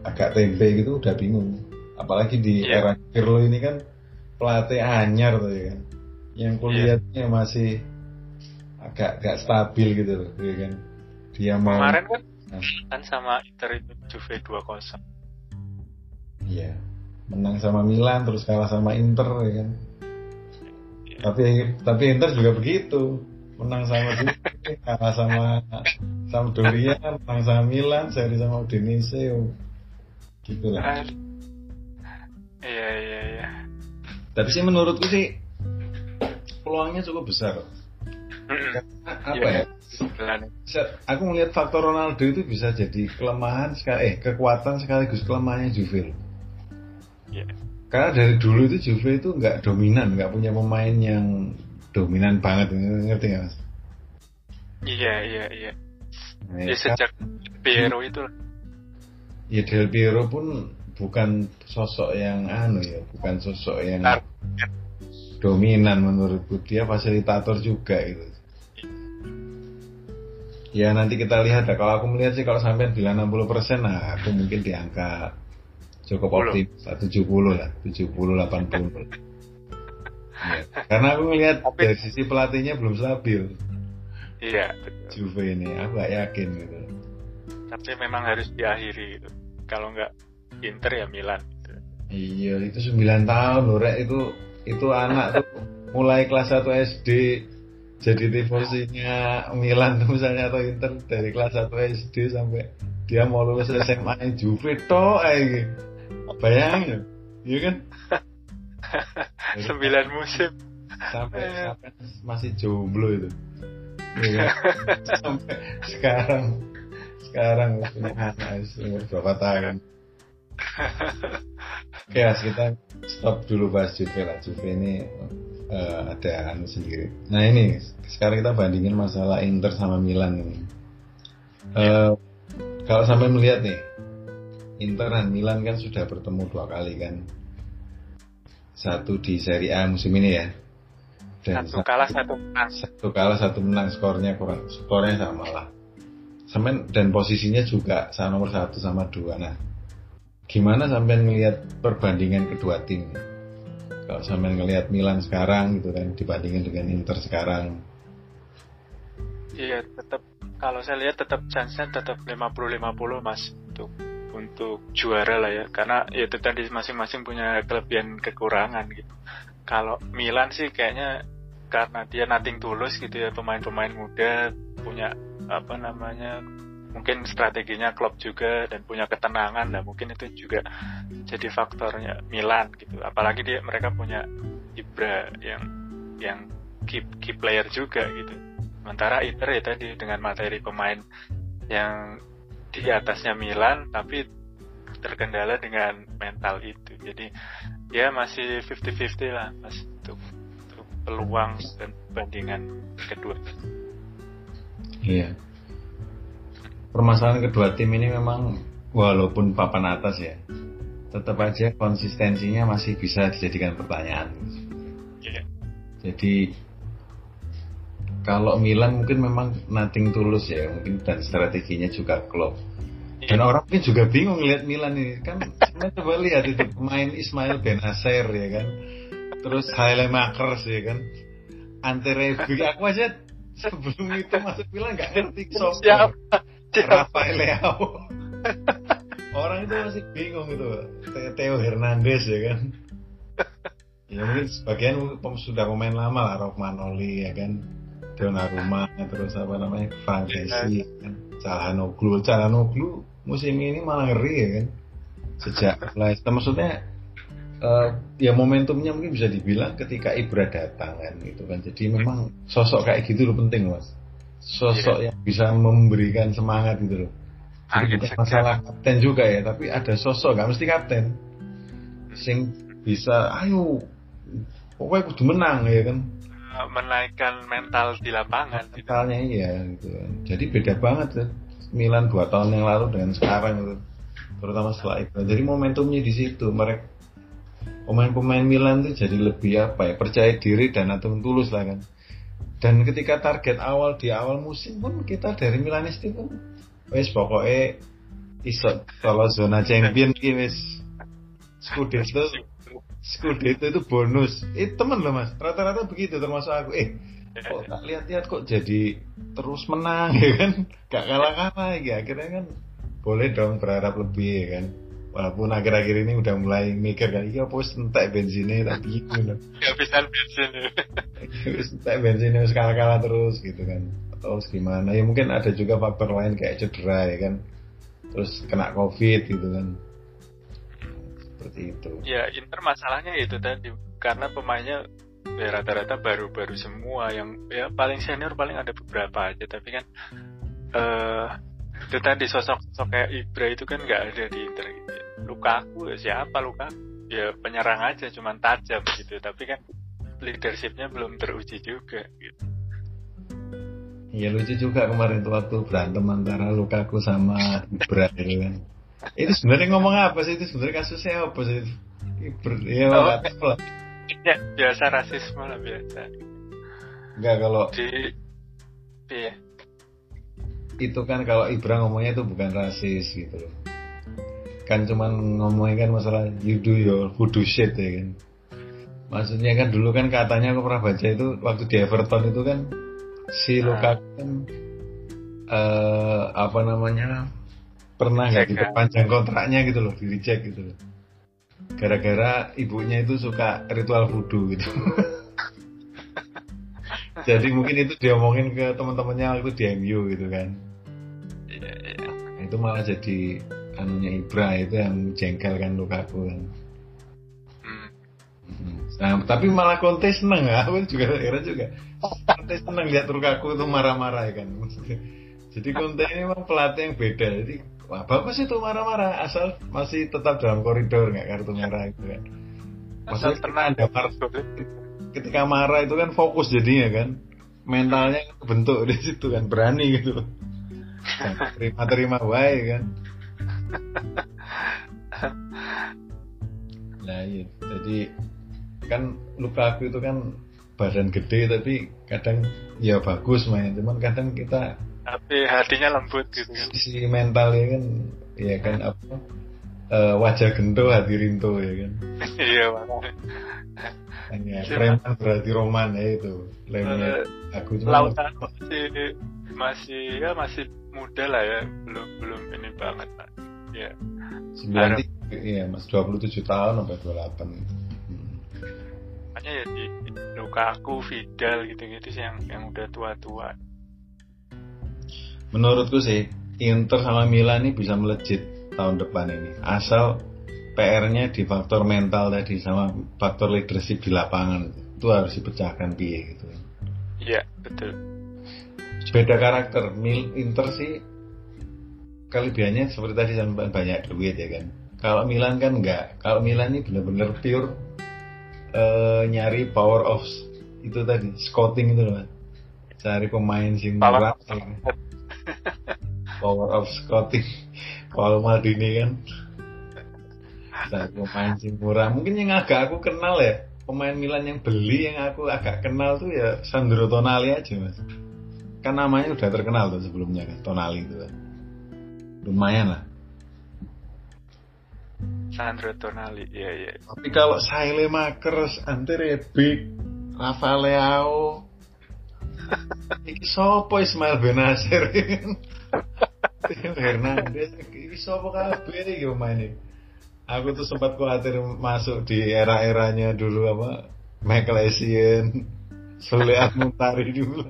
agak tempe gitu udah bingung. Apalagi di Iya. era Pirlo ini kan pelatih anyar tuh ya kan. Yang kulihatnya masih agak agak stabil gitu loh, ya kan. Dia mau kemarin kan Nah. kan sama Inter itu Juve 2-0 iya, menang sama Milan terus kalah sama Inter ya kan. Tapi tapi Inter juga begitu. Menang sama Juve, kalah sama Sampdoria, menang sama Milan, seri sama Udinese. oh. Gitu lah. Ah, iya iya iya Tapi sih menurutku sih peluangnya cukup besar. Karena apa Iya. ya? Aku melihat faktor Ronaldo itu bisa jadi kelemahan sekali, eh kekuatan sekaligus kelemahannya Juve. Iya. Karena dari dulu itu Juve itu nggak dominan, nggak punya pemain yang dominan banget, ngerti nggak mas? iya iya iya Nah, ya ya, sejak Piero itu ya Del Piero pun bukan sosok yang anu ya, bukan sosok yang Benar. Dominan menurutku dia fasilitator juga gitu. Ya nanti kita lihat ya. Kalau aku melihat sih kalau sampai bilang 60 nah aku mungkin di angka cukup 70. optimis, lah, 70 lah, 70 80. Ya, Karena aku melihat Tapi- dari sisi pelatihnya belum stabil iya. Juve ini, aku gak yakin gitu. tapi memang harus diakhiri gitu kalau nggak Inter ya Milan gitu. Iya, itu 9 tahun loh, Rek. Itu itu anak tuh mulai kelas 1 SD jadi tifosinya Milan tuh misalnya atau Inter dari kelas 1 SD sampai dia mau lulus SMA Juve toh aja. Bayangin, iya kan? Sembilan musim sampai, Eh. sampai masih jomblo itu. Iya kan? sampai sekarang sekarang punya anak berapa tahun. Oke, Mas, kita stop dulu bahas Juve lah. Juve ini eh, ada anu sendiri. Nah ini sekarang kita bandingin masalah Inter sama Milan ini. Eh, kalau sampai melihat nih, Inter dan Milan kan sudah bertemu dua kali kan. Satu di Serie A musim ini ya. Dan satu kalah satu menang satu kalah satu menang skornya kurang skornya sama lah sampai dan posisinya juga sama nomor satu sama dua nah gimana sampai ngelihat perbandingan kedua tim? Kalau sampai ngelihat Milan sekarang gitu kan dibandingin dengan Inter sekarang. Iya tetap kalau saya lihat tetap chance-nya tetap 50-50 mas untuk untuk juara lah ya. Karena ya itu tadi masing-masing punya kelebihan kekurangan gitu. Kalau Milan sih kayaknya karena dia nating tulus gitu ya pemain-pemain muda punya apa namanya mungkin strateginya klub juga dan punya ketenangan nah mungkin itu juga jadi faktornya Milan gitu. Apalagi dia mereka punya Ibra yang yang key, key player juga gitu. Sementara Inter ya tadi dengan materi pemain yang di atasnya Milan tapi terkendala dengan mental itu. Jadi ya masih 50-50 lah mas untuk, untuk peluang dan bandingan kedua. Iya permasalahan kedua tim ini memang walaupun papan atas ya tetap aja konsistensinya masih bisa dijadikan pertanyaan Iya. Jadi kalau Milan mungkin memang nating tulus ya, mungkin dan strateginya juga. Dan Iya. orang mungkin juga bingung lihat Milan ini kan. Coba lihat itu pemain Ismail Benacer ya kan, terus Haile Makers ya kan, Ante Rebic. Aku aja sebelum itu masuk Milan nggak ngerti siapa. Rafael Leao. Orang itu masih bingung gitu. Theo- Hernandez ya kan. Ya mungkin sebagian sudah pemain lama lah, Romanoli ya kan. Donnarumma terus apa namanya Frankesi ya kan. Calhanoglu, Calhanoglu musim ini malah ngeri ya kan. Sejak Leicester maksudnya eh, ya momentumnya mungkin bisa dibilang ketika Ibra datang kan gitu kan. Jadi memang sosok kayak gitu loh penting mas. Sosok yeah. yang bisa memberikan semangat gitu loh. Jadi bukan masalah kapten juga ya, tapi ada sosok gak mesti kapten. Sing bisa, ayo, pokoknya kudu menang ya kan. Menaikkan mental di lapangan. Gitu. Mentalnya gitu. iya gitu. Jadi beda banget ya. Milan dua tahun yang lalu dengan sekarang gitu. Terutama setelah itu. Jadi momentumnya di situ. Mereka pemain-pemain Milan tuh jadi lebih apa ya percaya diri dan atau tulus lah kan dan ketika target awal di awal musim pun kita dari Milanisti pun wes pokoknya iso kalau zona champion ki wes. Scudetto Scudetto itu bonus. Eh temen loh mas. Rata-rata begitu termasuk aku. Eh kok tak lihat-lihat kok jadi terus menang ya kan? Gak kalah-kalah ya akhirnya kan boleh dong berharap lebih ya kan walaupun akhir-akhir ini udah mulai mikir kan iya apa entek bensinnya tapi gitu bisa bensin. Wis entek bensinnya sekali kalah terus gitu kan. Atau gimana. Ya mungkin ada juga faktor lain kayak cedera ya kan. Terus kena covid gitu kan. Seperti itu. Ya Inter masalahnya itu tadi. Karena pemainnya ya rata-rata baru-baru semua yang ya paling senior paling ada beberapa aja. Tapi kan eh uh, itu tadi sosok-sosok kayak Ibra itu kan nggak ada di Inter gitu Lukaku ya siapa luka ya penyerang aja cuman tajam gitu tapi kan leadershipnya belum teruji juga gitu Iya lucu juga kemarin tuh waktu berantem antara Lukaku sama Ibra gitu kan. Itu sebenarnya ngomong apa sih itu sebenarnya kasusnya apa sih? Ibra, ya oh, lah. Ya, biasa rasisme lah biasa. Enggak kalau di iya. Itu kan kalau Ibra ngomongnya itu bukan rasis gitu loh kan cuman ngomongin kan masalah you do your voodoo shit ya kan. Maksudnya kan dulu kan katanya aku pernah baca itu waktu di Everton itu kan si ah. Lukaku kan uh, apa namanya pernah nggak diperpanjang kontraknya gitu loh di reject gitu loh. Gara-gara ibunya itu suka ritual voodoo gitu. Jadi mungkin itu diomongin ke teman-temannya waktu di MU gitu kan. Iya, iya. itu malah jadi anunya Ibra itu yang jengkel kan Lukaku kan. Hmm. Nah, tapi malah Conte seneng ya, aku juga kira juga. Conte seneng lihat Lukaku itu marah-marah ya kan. Jadi Conte ini memang pelatih yang beda. Jadi wah bagus itu marah-marah asal masih tetap dalam koridor nggak kartu merah itu kan. Maksudnya pernah ada marah, ketika marah itu kan fokus jadinya kan. Mentalnya bentuk di situ kan berani gitu. Terima-terima baik kan. nah iya. Jadi kan Lukaku itu kan badan gede tapi kadang ya bagus main. Cuman kadang kita tapi hatinya lembut gitu. kan si mentalnya kan. Ya kan apa uh, wajah gento hati rinto ya kan. Iya makanya. Hanya preman berarti roman ya itu. Lemnya uh, aku cuma lautan masih masih ya masih muda lah ya. Belum belum ini banget lah Iya. Sembilan iya mas dua puluh tujuh tahun sampai dua delapan. Hmm. Makanya ya di Lukaku, Vidal gitu-gitu sih yang yang udah tua-tua. Menurutku sih Inter sama Milan ini bisa melejit tahun depan ini asal PR-nya di faktor mental tadi sama faktor leadership di lapangan itu harus dipecahkan piye gitu. Iya betul. Beda karakter, Inter sih kelebihannya seperti tadi sampai banyak duit ya kan. Kalau Milan kan enggak. Kalau Milan ini benar-benar pure uh, nyari power of itu tadi scouting itu loh. Cari pemain sing murah. power of scouting. Kalau Maldini kan cari pemain sing murah. Mungkin yang agak aku kenal ya pemain Milan yang beli yang aku agak kenal tuh ya Sandro Tonali aja mas kan namanya udah terkenal tuh sebelumnya kan Tonali itu kan lumayan lah. Sandro Tonali iya iya. Tapi kalau Saile Makers Ante Rebic Rafael Leao iki sopo Ismail Benasir Hernandez iki sopo kabeh iki ini aku tuh sempat khawatir masuk di era-eranya dulu apa Michael Essien Sule Muntari dulu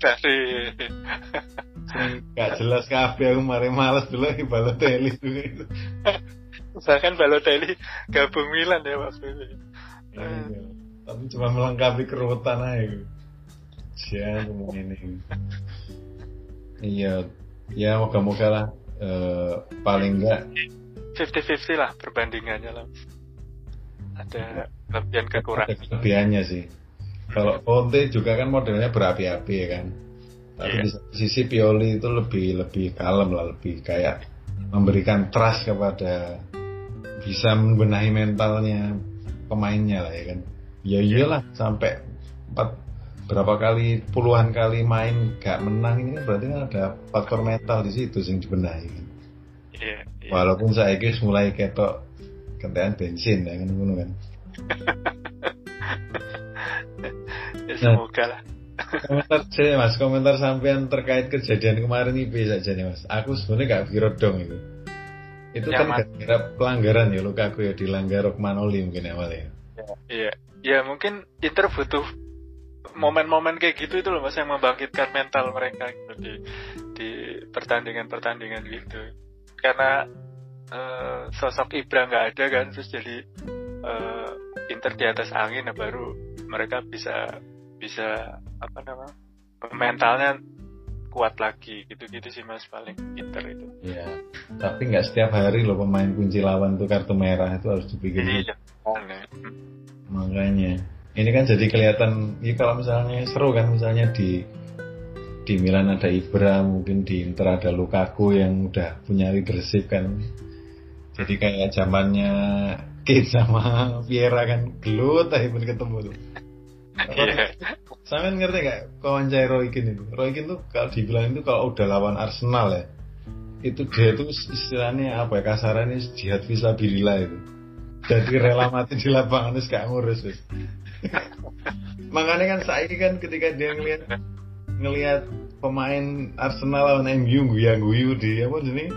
dari Gak jelas kafe aku mari males dulu lagi Balotelli juga Misalkan Balotelli gabung Milan ya waktu itu. Ya, ya. Tapi cuma melengkapi keruwetan aja. Siapa ngomong ini. Iya, ya moga-moga lah uh, paling enggak 50-50 lah perbandingannya lah. Ada kelebihan kekurangan. Ada kelebihannya sih. Kalau Conte juga kan modelnya berapi-api ya kan. Tapi yeah. di sisi Pioli itu lebih lebih kalem lah, lebih kayak memberikan trust kepada bisa membenahi mentalnya pemainnya lah ya kan. Ya iyalah sampai empat berapa kali puluhan kali main gak menang ini kan berarti kan ada faktor mental di situ yang dibenahi kan. Yeah, yeah. Walaupun saya guys mulai ketok kentean bensin ya kan kan. ya semoga lah. Komentar saya mas. Komentar sampean terkait kejadian kemarin ini bisa nih mas. Aku sebenarnya gak pikir dong itu. Itu ya, kan gara pelanggaran ya luka aku ya dilanggar Rokmanoli mungkin awalnya ya, iya. Ya mungkin Inter butuh momen-momen kayak gitu itu loh mas yang membangkitkan mental mereka gitu di di pertandingan-pertandingan gitu. Karena uh, sosok Ibra nggak ada kan terus jadi uh, Inter di atas angin nah baru mereka bisa bisa apa namanya mentalnya kuat lagi gitu-gitu sih mas paling pinter itu. Iya. Tapi nggak setiap hari loh pemain kunci lawan tuh kartu merah itu harus dipikir. Iya. Makanya ini kan jadi kelihatan ya kalau misalnya seru kan misalnya di di Milan ada Ibra mungkin di Inter ada Lukaku yang udah punya leadership kan jadi kayak zamannya Kate sama Viera kan gelut tapi pun ketemu tuh Iya. Sampean ngerti gak kawan Roy Keane itu? Roy Keane tuh kalau dibilang itu kalau udah lawan Arsenal ya, itu dia itu istilahnya apa ya kasarannya jihad visabilillah itu. Jadi rela mati di lapangan itu gak ngurus wis. Makanya kan saya kan ketika dia ngelihat ngelihat pemain Arsenal lawan MU guya guyu di apa jadi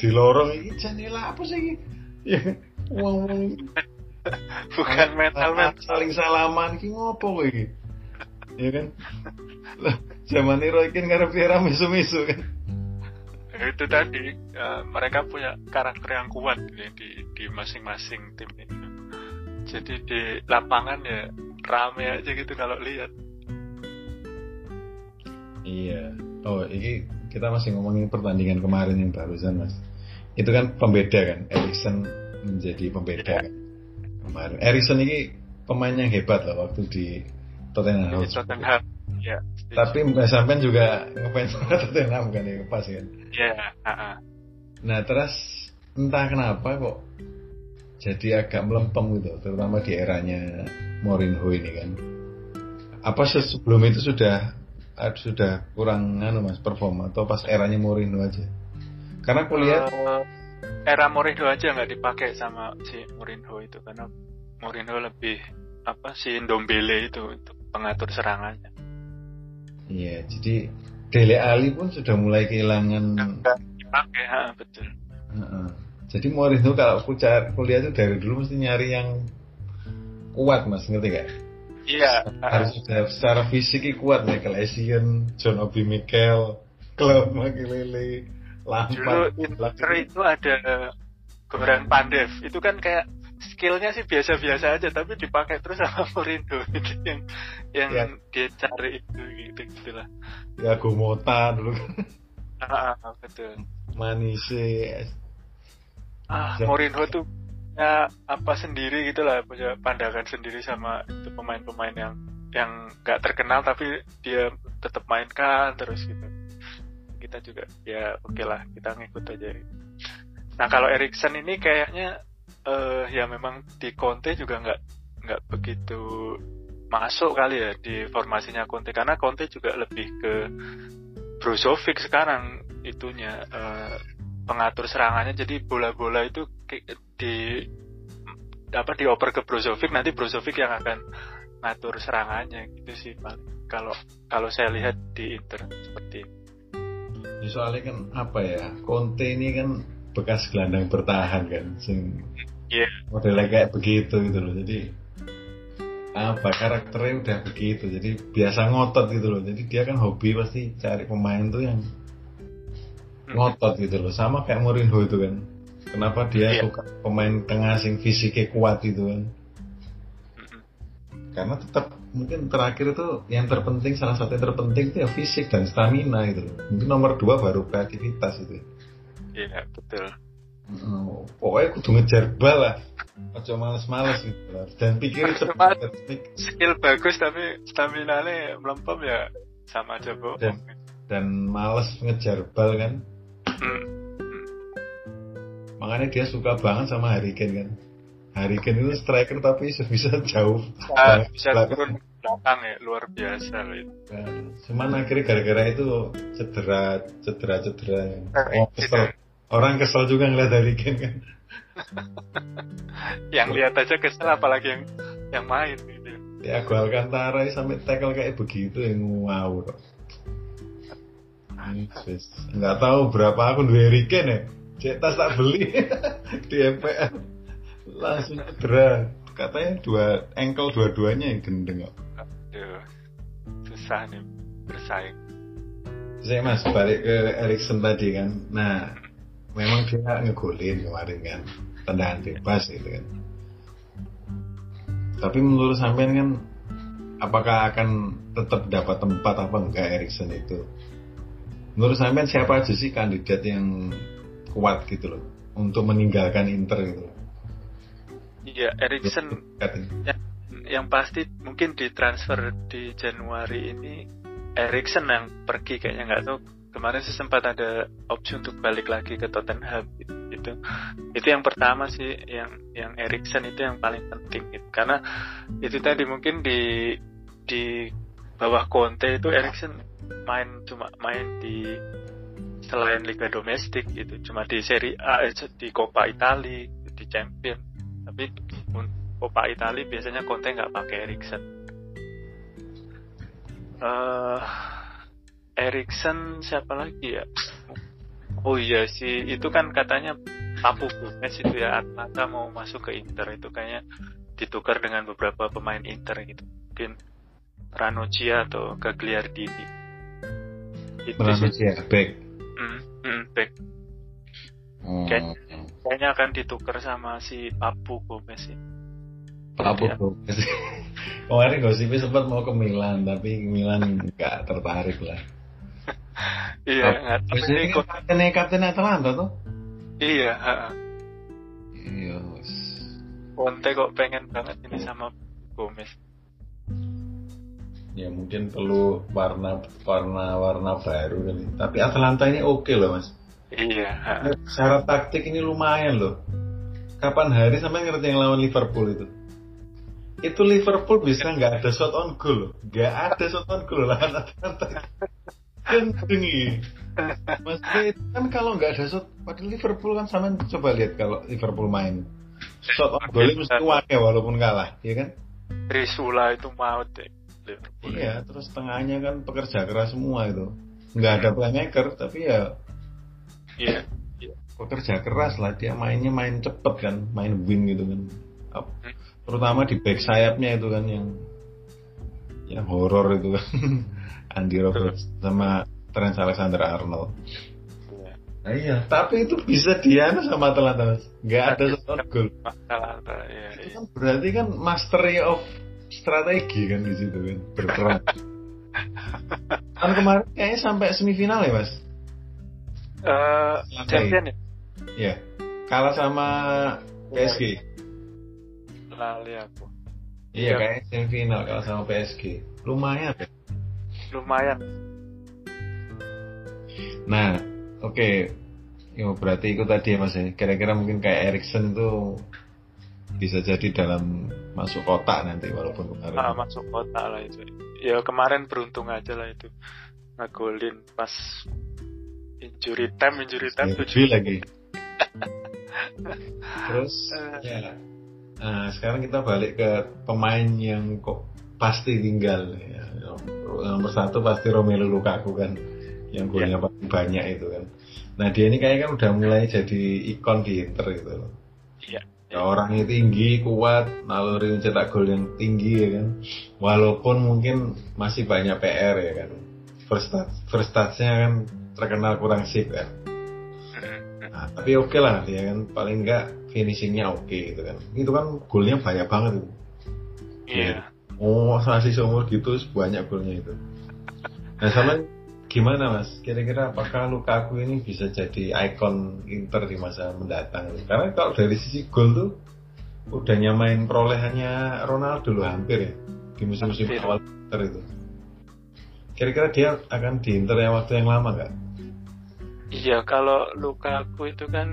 di lorong ini janela apa sih? Ya, wong bukan mental mental. saling salaman ki ngopo kowe? Iki ya kan? Lah zaman Roy kan ngarep Vieira misu-misu kan? Itu tadi uh, mereka punya karakter yang kuat ya, di di masing-masing tim itu jadi di lapangan ya rame aja gitu kalau lihat. Iya. Oh ini kita masih ngomongin pertandingan kemarin yang barusan mas. Itu kan pembeda kan Erikson menjadi pembeda yeah. kemarin. Erikson ini pemain yang hebat loh waktu di Tottenham. Di Tottenham. Ya, Tapi Mbak Sampen juga ngefans Tottenham kan ya pas kan. Iya. Uh -uh. Nah terus entah kenapa kok jadi agak melempem gitu, terutama di eranya Mourinho ini kan. Apa sebelum itu sudah sudah kurang anu mas perform atau pas eranya Mourinho aja? Karena kulihat uh, era Mourinho aja nggak dipakai sama si Mourinho itu karena Mourinho lebih apa si Ndombele itu untuk pengatur serangannya. Iya, jadi Dele Ali pun sudah mulai kehilangan. dipakai, ha, betul. Uh -uh. Jadi Mourinho kalau aku cari kuliah itu dari dulu mesti nyari yang kuat mas, ngerti gak? Iya. Harus sudah secara fisik kuat Michael Essien, John Obi Mikel, Claude Makilele Lampard. Dulu Inter itu ada Goran Pandev. Itu kan kayak skillnya sih biasa-biasa aja tapi dipakai terus sama Mourinho itu yang yang ya. dia cari itu gitu gitulah ya Gomota dulu ah, ah betul Manise ah Mourinho tuh ya apa sendiri gitulah punya pandangan sendiri sama itu pemain-pemain yang yang nggak terkenal tapi dia tetap mainkan terus gitu kita juga ya oke okay lah kita ngikut aja. Nah kalau Erikson ini kayaknya uh, ya memang di Conte juga nggak nggak begitu masuk kali ya di formasinya Conte. Karena Conte juga lebih ke Brozovic sekarang itunya uh, pengatur serangannya. Jadi bola-bola itu di apa dioper ke Brozovic nanti Brozovic yang akan ngatur serangannya. Gitu sih kalau kalau saya lihat di Inter seperti ya soalnya kan apa ya Conte ini kan bekas gelandang bertahan kan sing yeah. modelnya kayak begitu gitu loh jadi apa karakternya udah begitu jadi biasa ngotot gitu loh jadi dia kan hobi pasti cari pemain tuh yang hmm. ngotot gitu loh sama kayak Mourinho itu kan kenapa dia yeah. suka pemain tengah sing fisiknya kuat gitu kan karena tetap mungkin terakhir itu yang terpenting salah satu yang terpenting itu ya fisik dan stamina itu loh. Mungkin nomor dua baru kreativitas itu. Iya betul. Oh, pokoknya kudu ngejar bal lah. Ojo males-males gitu lah. Dan pikir Cuma cepat. skill bagus tapi stamina nya melempem ya sama aja bohong. Dan, dan males ngejar bal kan. Hmm. Makanya dia suka banget sama Harry Kane kan. Harry Kane itu striker tapi bisa jauh. Bisa, turun belakang ya luar biasa loh itu. Nah, Cuman akhirnya gara-gara itu cedera, cedera, cedera. Kesel. Orang kesel juga ngeliat Harry Kane kan. Yang lihat aja kesel apalagi yang yang main gitu. Ya gua Alcantara sampai tackle kayak begitu yang wow. Wis, nggak tahu berapa akun dua Harry Kane ya. Cek tas tak beli di MPL. Langsung cedera. Katanya dua ankle dua-duanya yang gendeng kok. Aduh, susah nih bersaing. Saya mas balik ke Erikson tadi kan. Nah, memang dia ngegolin kemarin kan, tendangan bebas gitu kan. Tapi menurut sampean kan, apakah akan tetap dapat tempat apa enggak Erikson itu? Menurut sampean siapa aja sih kandidat yang kuat gitu loh untuk meninggalkan Inter gitu? loh? Iya, Erikson Katanya. yang pasti mungkin di transfer di Januari ini Erikson yang pergi kayaknya nggak tahu. Kemarin sih sempat ada opsi untuk balik lagi ke Tottenham itu itu yang pertama sih yang yang Erikson itu yang paling penting gitu. karena itu tadi mungkin di di bawah Conte itu Erikson main cuma main di selain liga domestik gitu. Cuma di Serie A eh, di Coppa Italia di Champion tapi Coppa Italia biasanya Conte nggak pakai Erikson eh Erikson siapa lagi ya? Oh iya sih, itu kan katanya Papu Gomez itu ya Atlanta mau masuk ke Inter itu kayaknya ditukar dengan beberapa pemain Inter gitu. Mungkin Ranocchia atau Gagliardini. Itu Menurut sih. saya back. Hmm, hmm, back. Oh. Kayak- Kayaknya akan ditukar sama si Papu Gomez sih. Apa Iya. tuh? Kemarin gosipnya sempat mau ke Milan, tapi Milan nggak tertarik lah. Iya, nggak tahu ini kan kok. kaptennya kapten Atalanta tuh. Iya. Iya. Conte kok pengen banget ini sama Gomez. Ya mungkin perlu warna warna warna baru kali. Tapi Atalanta ini oke loh mas. Iya. Secara taktik ini lumayan loh. Kapan hari sampai ngerti yang lawan Liverpool itu? Itu Liverpool bisa nggak ada shot on goal loh. Nggak ada shot on goal. Kenceng ini. Maksudnya itu kan kalau nggak ada shot, padahal Liverpool kan sama coba lihat kalau Liverpool main. Shot on goal mesti wae walaupun kalah, ya kan? Trisula itu maut deh. Liverpool. Iya, terus tengahnya kan pekerja keras semua itu. Nggak ada playmaker, tapi ya Iya. pekerja keras lah. Dia mainnya main cepet kan, main wing gitu kan. Ap- Terutama di back sayapnya itu kan yang yang horor itu kan. Andy Roberts sama Trent Alexander Arnold. Iya. Nah, iya, tapi itu bisa diana sama Atalanta mas. Nggak ada shot on goal. Atalanta, iya, Itu iya. kan berarti kan mastery of strategi kan di situ kan berperan. kan kemarin kayaknya sampai semifinal ya mas. Eh, champion ya? Iya. Kalah sama PSG. Lali aku. Iya Iya. kayaknya semifinal kalah sama PSG. Lumayan. ya. Lumayan. Nah, oke. Ya, berarti itu tadi ya mas ya. Kira-kira mungkin kayak Erikson tuh bisa jadi dalam masuk kotak nanti walaupun kemarin. Ah, masuk kota lah itu. Ya kemarin beruntung aja lah itu. Ngegolin pas injury time, injury time tujuh. lagi. Terus Eh. ya. Nah, sekarang kita balik ke pemain yang kok pasti tinggal ya. Nomor satu pasti Romelu Lukaku kan yang golnya paling banyak itu kan. Nah dia ini kayaknya kan udah mulai jadi ikon di Inter gitu loh. Iya. Ya, orangnya tinggi, kuat, naluri mencetak gol yang tinggi ya kan. Walaupun mungkin masih banyak PR ya kan. First touch, first touch-nya kan terkenal kurang sip kan. Mm-mm. Nah, tapi oke lah dia kan paling enggak finishingnya oke gitu kan. Itu kan golnya banyak banget itu. Iya. oh masih seumur gitu banyak golnya itu nah sama gimana mas kira-kira apakah Lukaku ini bisa jadi ikon Inter di masa mendatang karena kalau dari sisi gol tuh udah nyamain perolehannya Ronaldo loh hampir ya di musim-musim awal Inter itu kira-kira dia akan di Inter yang waktu yang lama nggak? Iya kalau Lukaku itu kan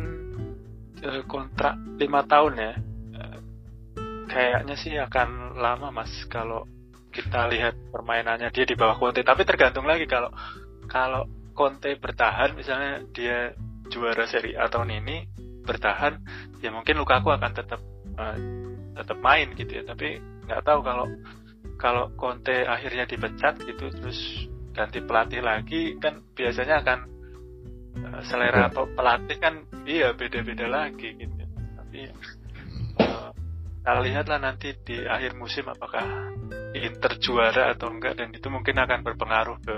eh, kontrak lima tahun ya. Eh, kayaknya sih akan lama mas kalau kita lihat permainannya dia di bawah Conte. Tapi tergantung lagi kalau kalau Conte bertahan misalnya dia juara Serie A tahun ini bertahan ya mungkin Lukaku akan tetap uh, tetap main gitu ya. Tapi nggak tahu kalau kalau Conte akhirnya dipecat gitu terus ganti pelatih lagi kan biasanya akan selera atau pelatih kan iya beda-beda lagi gitu. Tapi uh, kita lihatlah nanti di akhir musim apakah Inter juara atau enggak dan itu mungkin akan berpengaruh ke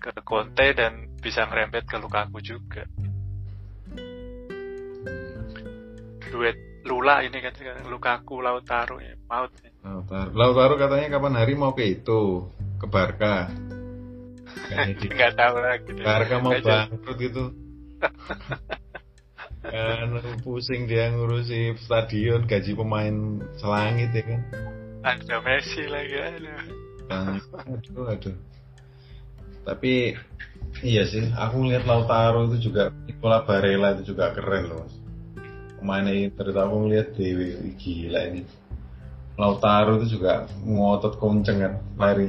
ke Conte dan bisa ngerempet ke Lukaku juga. Duet Lula ini kan Lukaku Lautaro ya maut ya. Lautaro Lautaro katanya kapan hari mau ke itu ke Barca nggak tahu lagi Barca mau bangkrut gitu. Kan pusing dia ngurusi stadion gaji pemain selangit ya kan. Ada Messi lagi aduh. Aduh aduh. Tapi iya sih aku ngeliat Lautaro itu juga Nicola Barella itu juga keren loh mas. Pemainnya Inter aku ngeliat Dewi gila ini. Lautaro itu juga ngotot kenceng kan lari.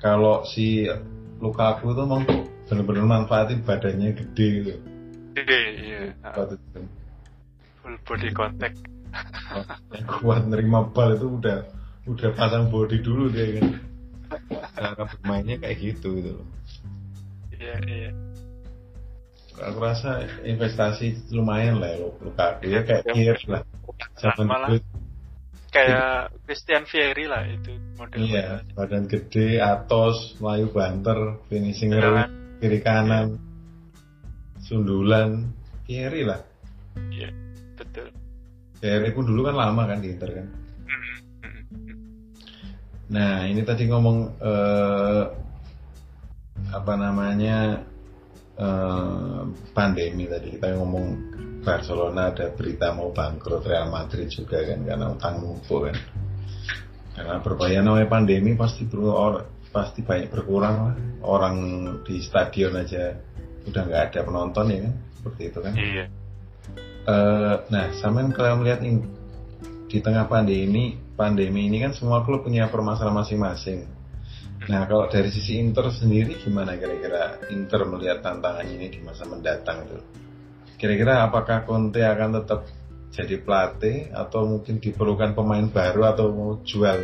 Kalau si Lukaku itu emang bener-bener manfaatin badannya gede gitu. Gede iya. Full body contact. Yang kuat nerima bal itu udah udah pasang body dulu dia kan. Cara bermainnya kayak gitu gitu loh. Iya iya. Aku rasa investasi lumayan lah ya Lukaku ya kayak Kier lah. Zaman malah dulu kayak Christian Vieri lah itu model iya badan gede atos melayu banter finishing Iya. real, kiri kanan sundulan Kieri lah. Iya betul. Kieri pun dulu kan lama kan di Inter kan. Nah, ini tadi ngomong eh, apa namanya eh, pandemi tadi. Kita ngomong Barcelona ada berita mau bangkrut Real Madrid juga kan karena utang numpuk kan. Karena berbahaya namanya pandemi pasti perlu pasti banyak berkurang lah orang di stadion aja udah nggak ada penonton ya kan seperti itu kan. iya Eh, nah, sampean kalau melihat ini di tengah pandemi pandemi ini kan semua klub punya permasalahan masing-masing. Nah, kalau dari sisi Inter sendiri gimana kira-kira Inter melihat tantangan ini di masa mendatang tuh? Kira-kira apakah Conte akan tetap jadi pelatih atau mungkin diperlukan pemain baru atau mau jual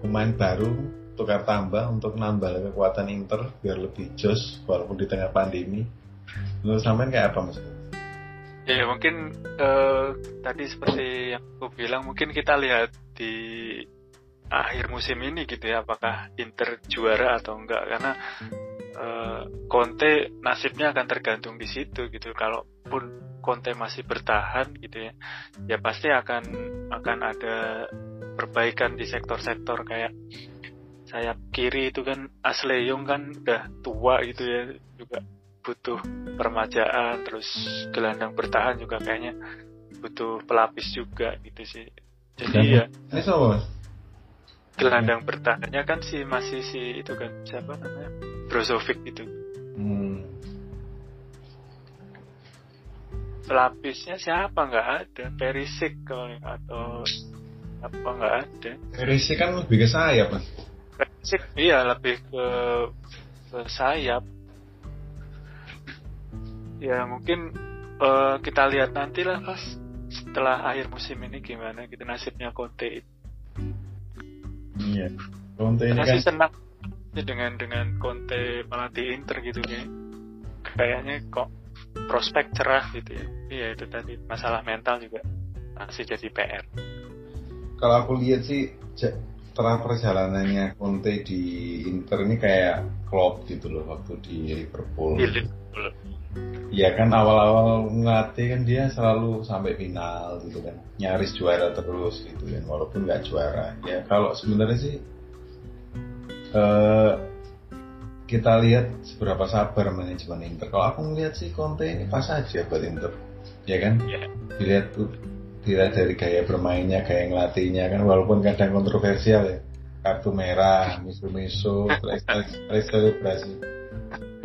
pemain baru tukar tambah untuk nambah kekuatan Inter biar lebih jos walaupun di tengah pandemi? Menurut sampean kayak apa mas? Ya mungkin eh, tadi seperti yang aku bilang mungkin kita lihat di akhir musim ini gitu ya apakah Inter juara atau enggak karena Conte nasibnya akan tergantung di situ gitu. Kalaupun Conte masih bertahan gitu ya ya pasti akan akan ada perbaikan di sektor-sektor. Kayak sayap kiri itu kan Asleyong kan udah tua gitu ya juga butuh permajaan terus gelandang bertahan juga kayaknya butuh pelapis juga gitu sih. Jadi ya Ini siapa? Gelandang bertahannya kan si masih si itu kan siapa namanya? Brozovic itu Hmm. pelapisnya siapa? Nggak ada. Perisic kalau atau apa nggak ada. Risi kan lebih ke sayap mas. Perisic iya lebih ke ke sayap. Ya mungkin eh, kita lihat nanti lah pas setelah akhir musim ini gimana gitu nasibnya Conte itu Iya. Conte ini masih kan senang dengan dengan Conte melatih Inter gitu kayak kayaknya kok prospek cerah gitu ya iya itu tadi masalah mental juga masih jadi PR kalau aku lihat sih setelah perjalanannya Conte di Inter ini kayak Klopp gitu loh waktu di Liverpool. Di Liverpool. Ya kan awal-awal ngelatih kan dia selalu sampai final gitu kan. Nyaris juara terus gitu kan walaupun nggak juara. Ya kalau sebenarnya sih uh, kita lihat seberapa sabar manajemen Inter. Kalau aku melihat sih Conte ini pas aja buat Inter. Ya kan? Yeah. dilihat tuh dilihat dari gaya bermainnya gaya ngelatihnya kan walaupun kadang kontroversial ya. Kartu merah misu-misu selebrasi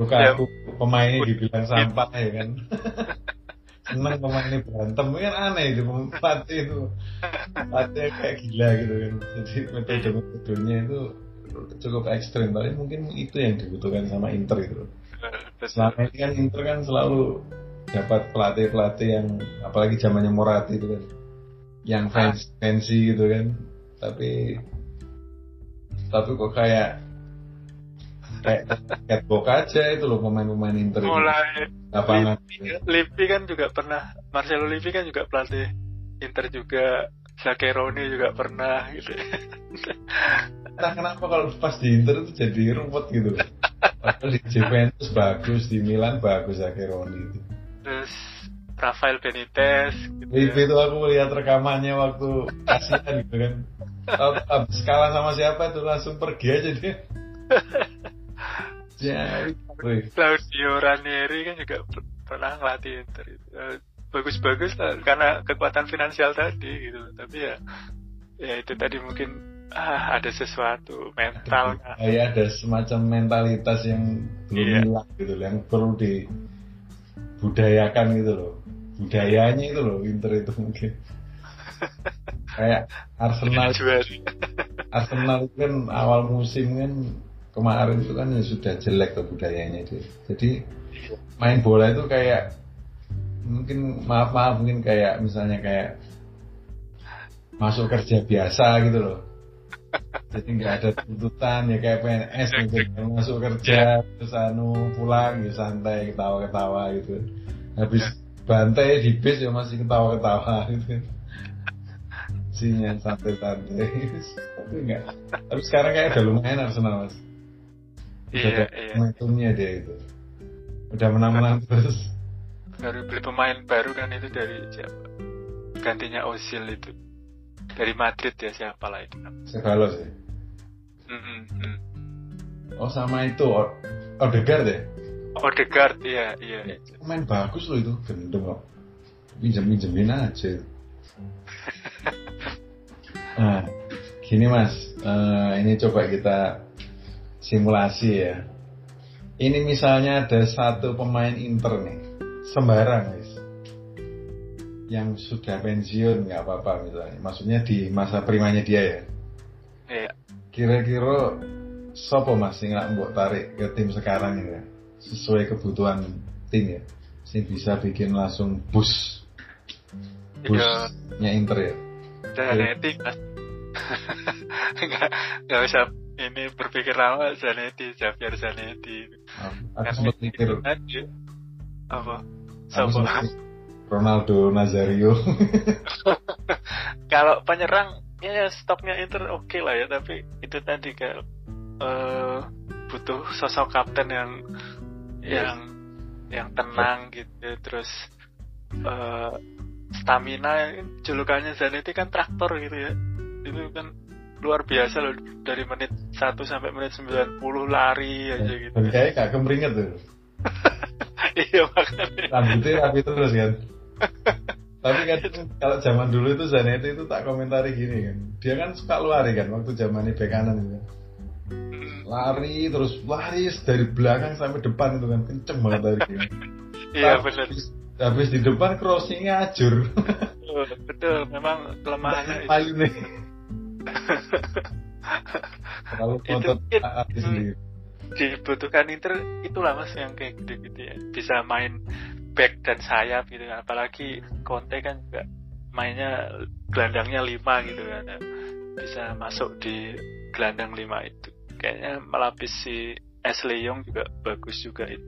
bukan ya. aku pemainnya dibilang sampah ya kan? Seneng pemainnya berantem. Kan aneh itu pelatih itu. Pelatih kayak gila gitu kan. Jadi metode metodenya itu cukup ekstrim. Tapi mungkin itu yang dibutuhkan sama Inter itu. Selama ini kan Inter kan selalu dapat pelatih pelatih yang apalagi zamannya Morati itu kan yang fancy, fancy gitu kan. Tapi tapi kok kayak kayak catwalk aja itu loh pemain-pemain Inter mulai lapangan Livi kan juga pernah Marcelo Livi kan juga pelatih Inter juga Zaccheroni juga pernah gitu. Nah kenapa kalau pas di Inter itu jadi rumput gitu di Juventus bagus di Milan bagus Zaccheroni itu. Terus Rafael Benitez gitu ya. itu aku lihat rekamannya waktu kasihan gitu kan. Habis kalah sama siapa itu langsung pergi aja dia Ya, Claudio Ranieri kan juga pernah ngelatih Inter eh, bagus-bagus lah karena kekuatan finansial tadi gitu tapi ya ya itu tadi mungkin ah ada sesuatu mental ya ada semacam mentalitas yang belum iya. hilang gitu yang perlu dibudayakan gitu loh. Budayanya itu loh Inter itu mungkin. Kayak Arsenal Arsenal kan awal musim kan kemarin itu kan ya sudah jelek tuh budayanya itu. Jadi main bola itu kayak mungkin maaf maaf mungkin kayak misalnya kayak masuk kerja biasa gitu loh. Jadi nggak ada tuntutan ya kayak PNS gitu masuk kerja terus anu pulang ya santai ketawa ketawa gitu. Habis bantai di bis ya masih ketawa ketawa gitu. Sinya santai santai tapi enggak tapi sekarang kayak udah lumayan Arsenal mas Iya, iya. Momentumnya dia itu. Udah menang-menang terus. Baru beli pemain baru kan itu dari siapa? Gantinya Ozil itu. Dari Madrid ya siapa lah itu? Sebalos ya. Mm -hmm. Oh sama itu Odegaard ya? Odegaard iya iya. Ya, pemain bagus loh itu, gendeng kok. Minjem minjemin aja. nah, gini mas, uh, ini coba kita simulasi ya. Ini misalnya ada satu pemain Inter nih, sembarang guys, yang sudah pensiun nggak apa-apa misalnya. Maksudnya di masa primanya dia ya. Iya. Kira-kira sopo mas nggak buat tarik ke tim sekarang ya, sesuai kebutuhan tim ya, sih bisa bikin langsung bus, busnya Inter ya. Zanetti mas. nggak nggak usah ini berpikir lama Zanetti Xavier Zanetti. Aku sempat mikir apa? Sama Ronaldo Nazario. Kalau penyerang ya stoknya Inter oke okay lah ya tapi itu tadi kayak uh, butuh sosok kapten yang yes. yang yang tenang gitu terus uh, stamina julukannya Zanetti kan traktor gitu ya. Itu kan luar biasa loh dari menit 1 sampai menit 90 lari aja gitu. Kayak gak kemeringet tuh. iya makanya. Rambutnya rapi terus kan. Tapi kan kalau zaman dulu itu Zanetti itu tak komentari gini kan. Dia kan suka lari kan waktu zaman ini bek kanan gitu. Hmm. Lari terus lari dari belakang sampai depan itu kan kenceng banget lari. Kan. iya benar. Habis di depan crossingnya ajur. betul, betul, memang kelemahannya. Nih. Kalau itu sendiri. Dibutuhkan Inter itulah mas yang kayak gitu-gitu ya. Bisa main back dan sayap gitu kan. Apalagi Conte kan juga mainnya gelandangnya lima gitu kan. Bisa masuk di gelandang lima itu. Kayaknya melapis si Ashley Young juga bagus juga itu.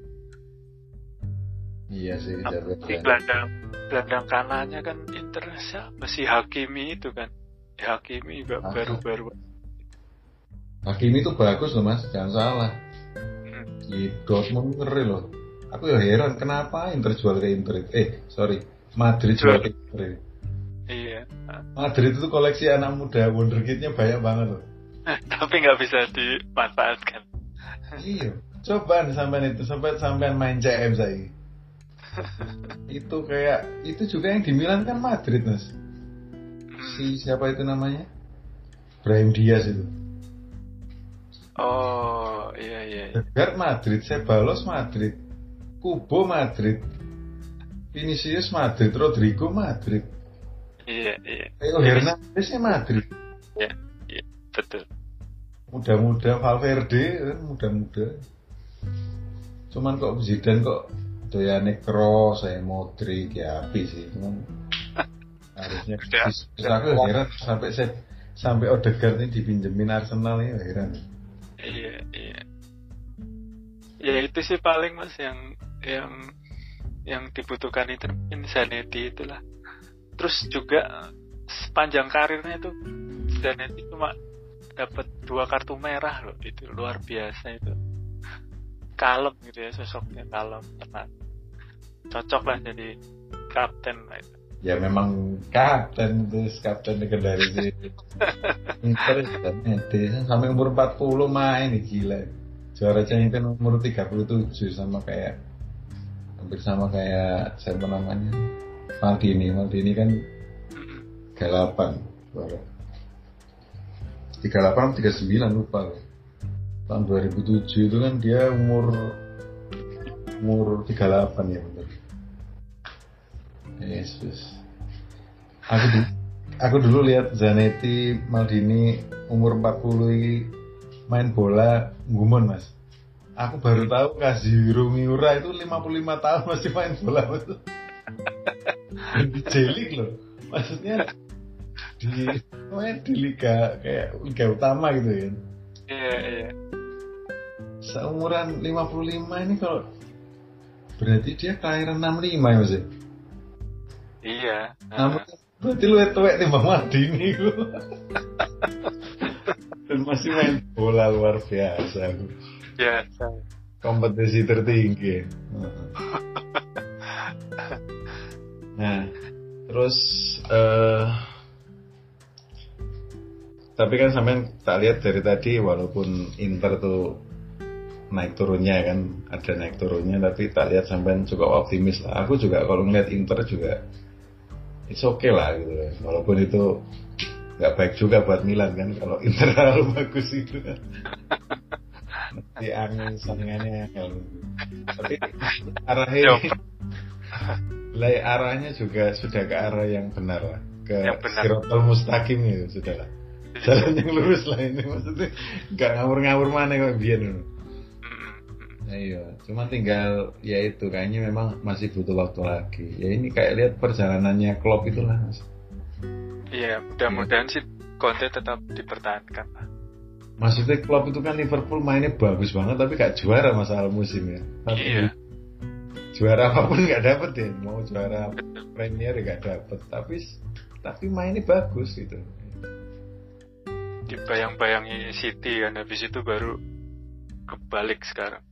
Iya sih, di gelandang gelandang kanannya kan Inter siapa si Hakimi itu kan Hakimi juga baru-baru. Hakimi itu bagus loh mas, jangan salah. Hmm. Di Dortmund ngeri loh. aku ya heran kenapa Inter jual ke Inter eh sorry. Madrid jual ke Inter iya. Madrid itu koleksi anak muda wonderkidnya banyak banget loh. Tapi nggak bisa dimanfaatkan. Iya. Coba sampai itu sampai sampai main CM saya itu kayak itu juga yang di Milan kan Madrid mas si siapa itu namanya? Brahim Diaz itu. Oh iya iya, iya. Edgar Madrid Sebalos Madrid Kubo Madrid Vinicius Madrid Rodrigo Madrid. Iya iya. Theo Hernandez Madrid. Iya iya betul. Muda-muda Valverde muda-muda. Cuman kok Zidane kok doyane cross saya Modric ya api sih. Cuman terus aku heran sampai saya sampai Odegaard ini dipinjemin Arsenal ya heran. Iya iya. Ya itu sih paling mas yang yang yang dibutuhkan itu Zanetti itulah. Terus juga sepanjang karirnya itu Zanetti cuma dapat dua kartu merah loh itu luar biasa itu. Kalem gitu ya sosoknya kalem tenang. Cocok lah jadi kapten lah itu ya memang kapten terus kapten legendaris Inter sampai umur 40 main nih gila. Juara champion umur 37 sama kayak hampir sama kayak siapa namanya? Maldini. Maldini kan 38 juara 38 39 lupa tahun 2007 itu kan dia umur umur 38 ya benar Yesus aku dulu, aku dulu lihat Zanetti Maldini umur 40 ini main bola ngumon mas. Aku baru tahu Kazuhiro Miura itu 55 tahun masih main bola di jelik loh. Maksudnya di main di liga kayak liga utama gitu ya. Iya iya. Seumuran 55 ini kalau berarti dia kelahiran 65 ya mas ya? Iya. Nah, berarti lu tuwek timbang Mardini lu. Dan masih main bola luar biasa. Biasa. Kompetisi tertinggi. Nah, terus uh, tapi kan sampai tak lihat dari tadi walaupun Inter tuh naik turunnya kan ada naik turunnya tapi tak lihat sampai cukup optimis lah aku juga kalau ngeliat Inter juga it's okay lah gitu walaupun itu nggak baik juga buat Milan kan kalau Inter terlalu bagus itu. Kan nanti angin saingannya tapi arahnya lay arahnya juga sudah ke arah yang benar lah. Ke Sirotol Mustaqim itu sudah lah jalan yang lurus lah ini maksudnya. Nggak ngawur-ngawur mana kok biar Iya, cuma tinggal ya itu kayaknya memang masih butuh waktu lagi. Ya ini kayak lihat perjalanannya Klopp itulah mas. Iya, mudah-mudahan ya. sih Conte tetap dipertahankan. Maksudnya Klopp itu kan Liverpool mainnya bagus banget tapi gak juara masalah musim ya. Tapi iya. Juara apa pun gak dapet ya, mau juara Premier gak dapet. Tapi tapi mainnya bagus gitu. Dibayang-bayangi City kan habis itu baru kebalik sekarang.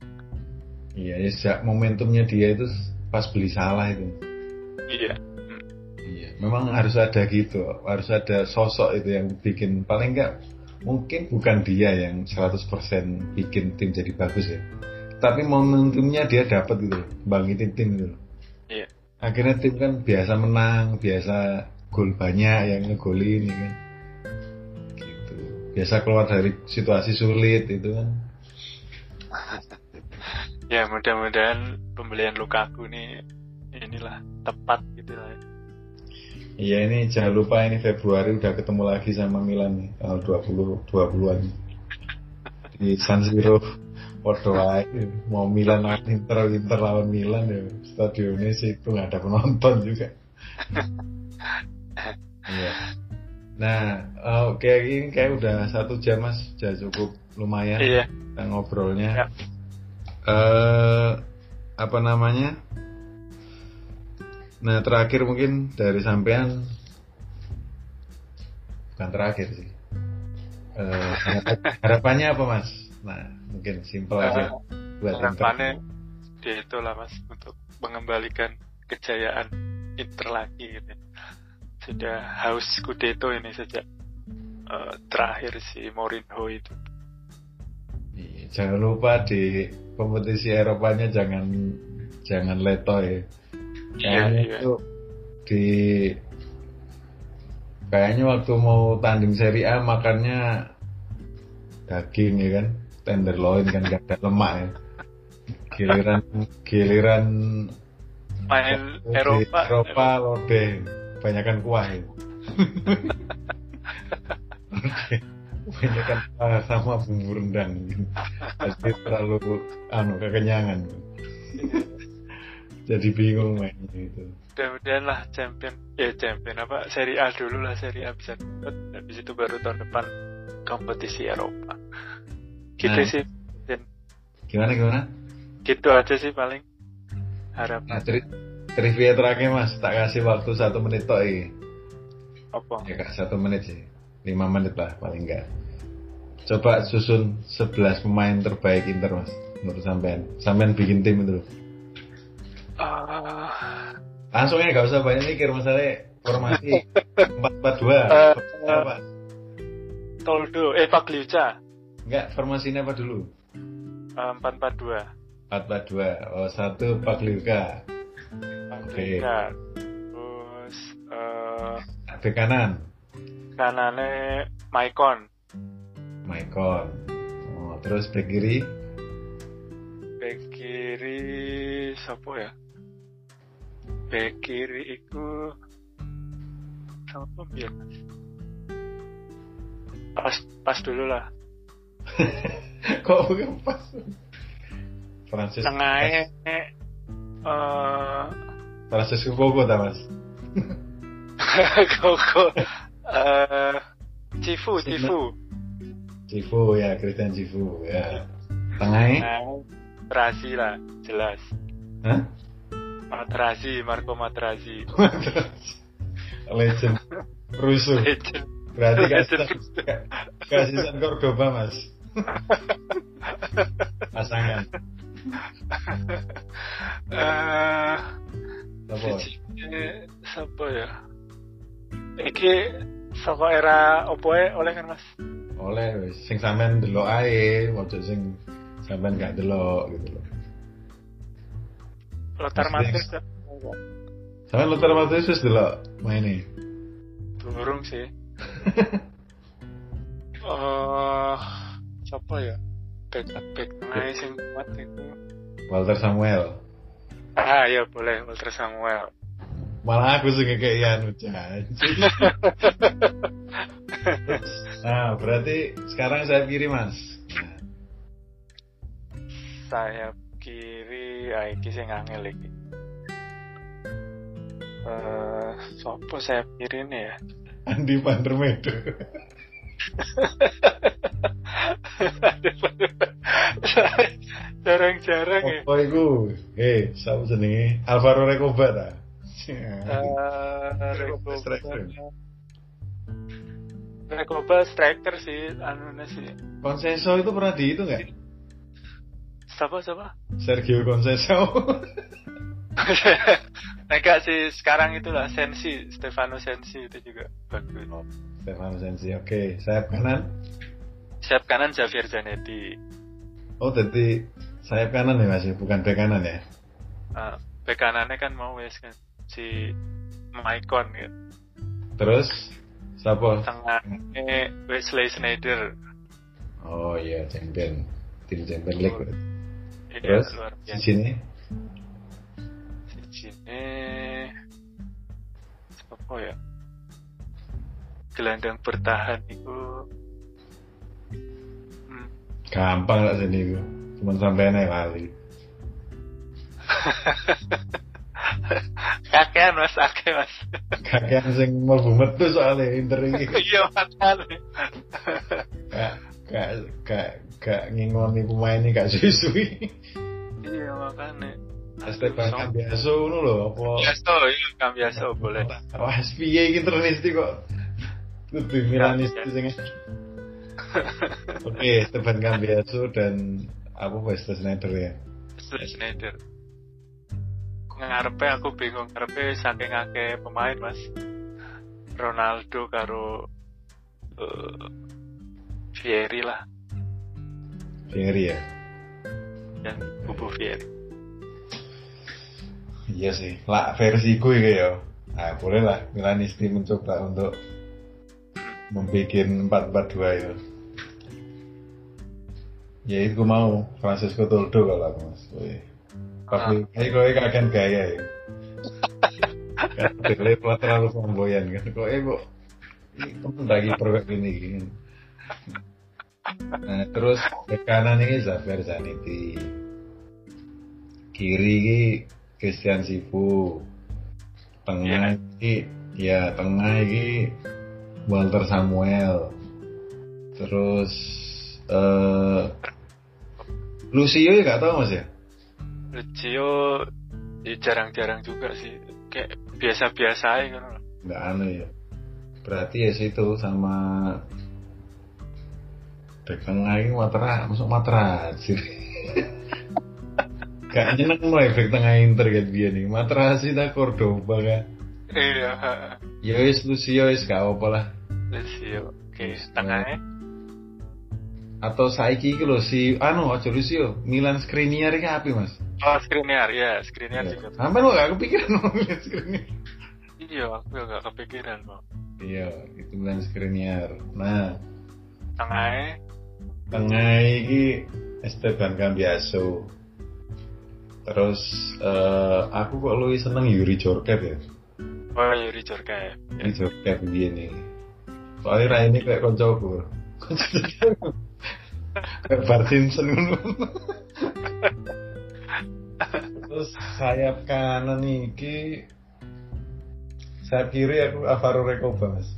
Iya, ya momentumnya dia itu pas beli salah itu. Iya. Iya, memang harus ada gitu, harus ada sosok itu yang bikin paling enggak mungkin bukan dia yang 100% bikin tim jadi bagus ya. Tapi momentumnya dia dapat gitu, bangkitin tim gitu. Iya. Akhirnya tim kan biasa menang, biasa gol banyak yang ngegolin ya kan. Gitu. Biasa keluar dari situasi sulit itu kan ya mudah-mudahan pembelian Lukaku nih inilah tepat gitu lah Iya ini jangan lupa ini Februari udah ketemu lagi sama Milan nih tanggal 20 20-an di San Siro Podo mau Milan lawan Inter Inter lawan Milan ya stadionnya sih itu nggak ada penonton juga Iya. Nah, oke okay, ini kayak udah satu jam mas, sudah cukup lumayan iya. kita ngobrolnya. Ya uh, apa namanya? Nah terakhir mungkin dari sampean bukan terakhir sih. Uh, harapannya apa mas? Nah mungkin simpel aja buat harapannya Scudetto lah mas untuk mengembalikan kejayaan Inter lagi gitu. Sudah haus Scudetto ini sejak uh, terakhir si Mourinho itu. Iya, jangan lupa di kompetisi Eropanya jangan jangan letoy. Iya, Kayaknya iya. itu di kayaknya waktu mau tanding Serie A makannya daging ya kan, tenderloin kan gak ada lemak ya. Giliran giliran Main Eropa. Eropa lode banyakan kuah ya. banyakan kuah sama bumbu rendang jadi terlalu anu kekenyangan. Jadi bingung mainnya itu. Mudah-mudahan lah champion, ya champion apa Serie A dulu lah Serie A bisa dapat. Habis itu baru tahun depan kompetisi Eropa. Gitu Nah. sih. Dan gimana gimana? Gitu aja sih paling harap. Nah, tri- trivia terakhir mas. Tak kasih waktu satu menit toh ini apa? Ya kak satu menit sih. Lima menit lah paling enggak coba susun 11 pemain terbaik Inter mas menurut sampean. Sampean bikin tim itu. Ah, langsung ya gak usah banyak mikir masalahnya formasi 442 Eh, apa? Toldo eh Pagliuca. Enggak formasinya apa dulu? Eh, 442 442 oh satu Pagliuca. Oke. Pagliuca. Terus eh bek kanan. kanannya Maicon Maicon oh, terus bek kiri? Bek kiri siapa ya? Bek kiri itu siapa ya? Pas pas dulu lah. Kok bukan pas? Francis tengahnya eh Francis Bobo ta mas? Koko eh Cifu Cifu Cifu ya Christian Cifu ya. Tengahnya? Nah Matrasi lah jelas. Hah? Matrasi Marco Matrasi legend. Rusuh. Legend. berarti kasih Legend. kasih Cordoba mas? Pasangan. Eh, siji- siapa ya? Iki saka era opo e? Oleh kan Mas? Oleh wis sing sampean delok ae ojo sing sampean gak delok gitu loh Lothar Matthäus Dex. sampean Lothar Matthäus wis delok maine Durung sih. Eh, siapa ya? Back back tengah sing kuat itu. Walter Samuel Ah ya boleh Walter Samuel. Malah aku sing kayak nah berarti sekarang saya kiri mas Sayap kiri, ah iki sing angel iki. Eh, sopo sayap kiri ini ya? Andi van der Medo Jarang-jarang ya. apa iku eh jenenge Alvaro Recoba ta Rekoba. Striker. Rekoba striker sih, anu sih. Konseso itu pernah di itu nggak Siapa siapa? Sergio Konseso Enggak sih sekarang itulah Sensi, Stefano Sensi itu juga bagus. Stefano Sensi oke sayap kanan Sayap kanan Javier Zanetti. oh jadi sayap kanan ya mas ya? bukan bek kanan ya Uh, bek kanannya kan mau wes kan si Maicon gitu. terus siapa Tengahnya Wesley Sneijder. oh iya champion tim champion league. Ini terus di sini Di sini siapa ya? Gelandang bertahan itu hmm, gampang lah sini gua cuman sampai naik lali kakean mas, ake mas. kakek sing mlebu metu soalnya Inter iki Iya makanya. gak gak gak gak ngingoni pemain ini gak suwi-suwi iya makanya. Esteban Cambiaso ngono lho apa Biasa, iya kan biasa boleh. wah piye iki Internisti kok kudu Milanisti sing Oke, Esteban Cambiaso dan apa Wesley Sneijder ya. Wesley Sneijder. Ngarepe aku bingung. Ngarepe saking akeh pemain mas. Ronaldo karo uh, Fieri lah. Fieri ya? Dan Bubu Fieri iya sih. Lah versi gue ya. Nah boleh lah. Milanisti mencoba untuk membuat 442 ya ya itu mau. Francisco Toldo kalau aku mas. Wih. Tapi ah. kok kaget gaya ya? Kan terlalu terlalu flamboyan kan? Kok eh kok ini lagi proyek ini gini nah terus ke kanan ini Zafir Zaniti. Kiri ini Christian Sifu tengah ini ya tengah ini Walter Samuel. Terus uh, Lucio ya gak tau mas ya Lucio ya jarang-jarang juga sih. Kayak biasa-biasa aja kan nggak aneh ya. Berarti ya situ sama Bek tengah ini matra masuk matra sih gak nyeneng loh efek tengah Inter kan dia nih. Matra sih tak Cordoba kan iya. Ya wis Lucio wis gak apa lah. Lucio oke okay. tengahnya atau saiki iki lho si anu aja Lucio Milan Skriniar iki apa mas oh Skriniar ya Skriniar ya. juga sampai lo gak kepikiran lo Milan Skriniar iya aku gak kepikiran kok iya itu Milan Skriniar nah. Tengahnya tengah iki Esteban Cambiaso terus uh, aku kok lebih seneng Yuri Jorkev ya? Oh Yuri Jorkev Yuri Jorkev gini soalnya Rai ini kayak koncoku kayak Bart Simpson terus sayap kanan iki sayap kiri aku Alvaro Recoba mas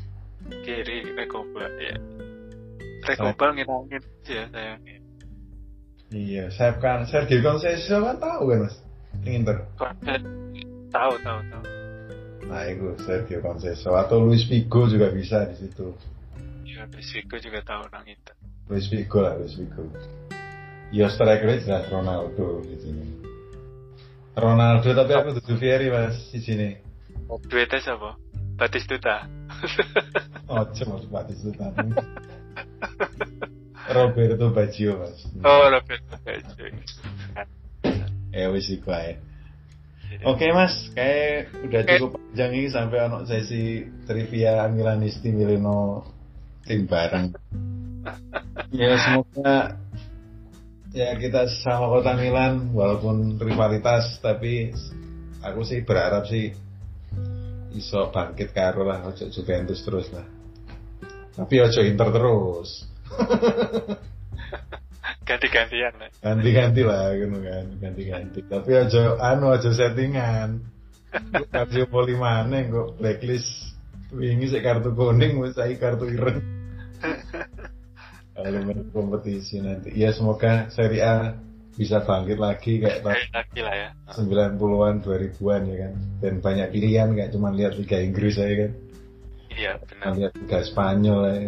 kiri Recoba ya Recoba ngilangin ya sayangnya Iya, saya kan Sergio Conceição kan tahu kan mas, yang Inter. Tahu, tahu, tahu. Nah itu Sergio Conceição atau Luis Figo juga bisa di situ. Iya, Luis Figo juga tahu nang Inter. Luis Figo lah, Luis Figo. Ya strikernya jelas Ronaldo di sini. Ronaldo tapi aku tuh Fieri mas di sini. Duetnya siapa? Batistuta. oh, cuma Batistuta. Roberto Baggio mas oh Roberto Baggio ya wis iku ae Oke mas, kayak udah cukup panjang ini sampai anak sesi trivia Milanisti Mileno tim bareng. ya semoga ya kita sama kota Milan walaupun rivalitas tapi aku sih berharap sih iso bangkit karo lah ojo Juventus terus lah. Tapi ojo Inter terus. ganti-gantian ganti-ganti lah gitu kan ganti-ganti tapi aja anu aja settingan kartu poli mana kok blacklist wingi sih kartu kuning wis saya kartu ireng main kompetisi nanti. Ya semoga seri A bisa bangkit lagi kayak lagi lah ya. 90-an 2000-an ya kan. Dan banyak pilihan kayak cuma lihat Liga Inggris aja kan. Iya benar. Lihat Liga Spanyol ya.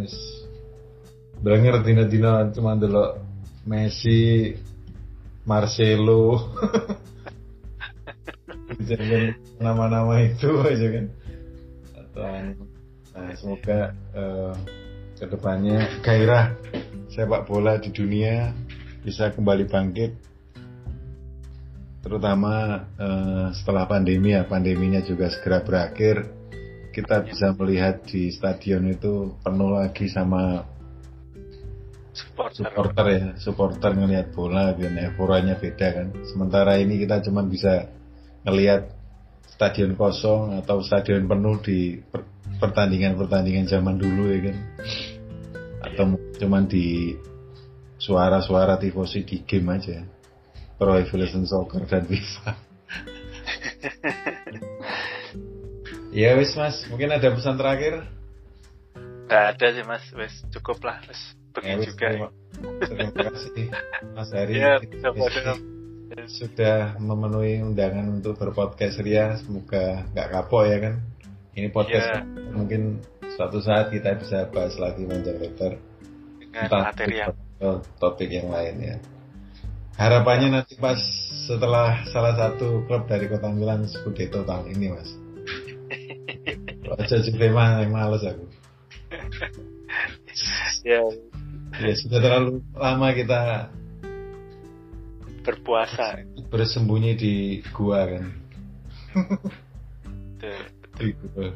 Bener dina-dina cuma dulu Messi, Marcelo, jangan nama-nama itu aja kan. Atau nah, semoga uh, ke depannya gairah sepak bola di dunia bisa kembali bangkit terutama uh, setelah pandemi ya pandeminya juga segera berakhir. Kita bisa melihat di stadion itu penuh lagi sama supporter, supporter ya supporter ngelihat bola dan euforanya beda kan. Sementara ini kita cuma bisa ngelihat stadion kosong atau stadion penuh di pertandingan-pertandingan zaman dulu ya kan. Cuman di suara-suara tifosi di game aja. Pro Evolution Soccer dan FIFA ya wis mas. Mungkin ada pesan terakhir? Gak ada sih mas, wes cukup lah, wes pergi ya, juga. Terima, terima kasih Mas Hari. Ya, sudah memenuhi undangan untuk berpodcast Ria. Semoga nggak kapok ya kan. Ini podcast ya. mungkin suatu saat kita bisa bahas lagi panjang lebar dengan Entah materi yang topik yang lain ya. harapannya nanti pas setelah salah satu klub dari Kota Milan Scudetto tahun ini mas. Aja Juve mah yang males aku. Ya. Ya sudah terlalu lama kita berpuasa. bersembunyi di gua kan. Di gua.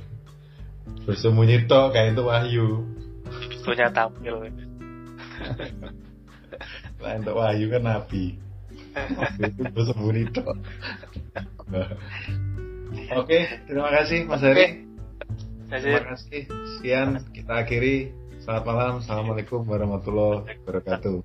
bersembunyi tok kayak itu wahyu. Punya tampil Lah untuk wahyu kan nabi. Itu bersembunyi tok. Oke terima kasih mas Heri. Terima kasih. sekian kita akhiri. Selamat malam. Assalamualaikum warahmatullahi wabarakatuh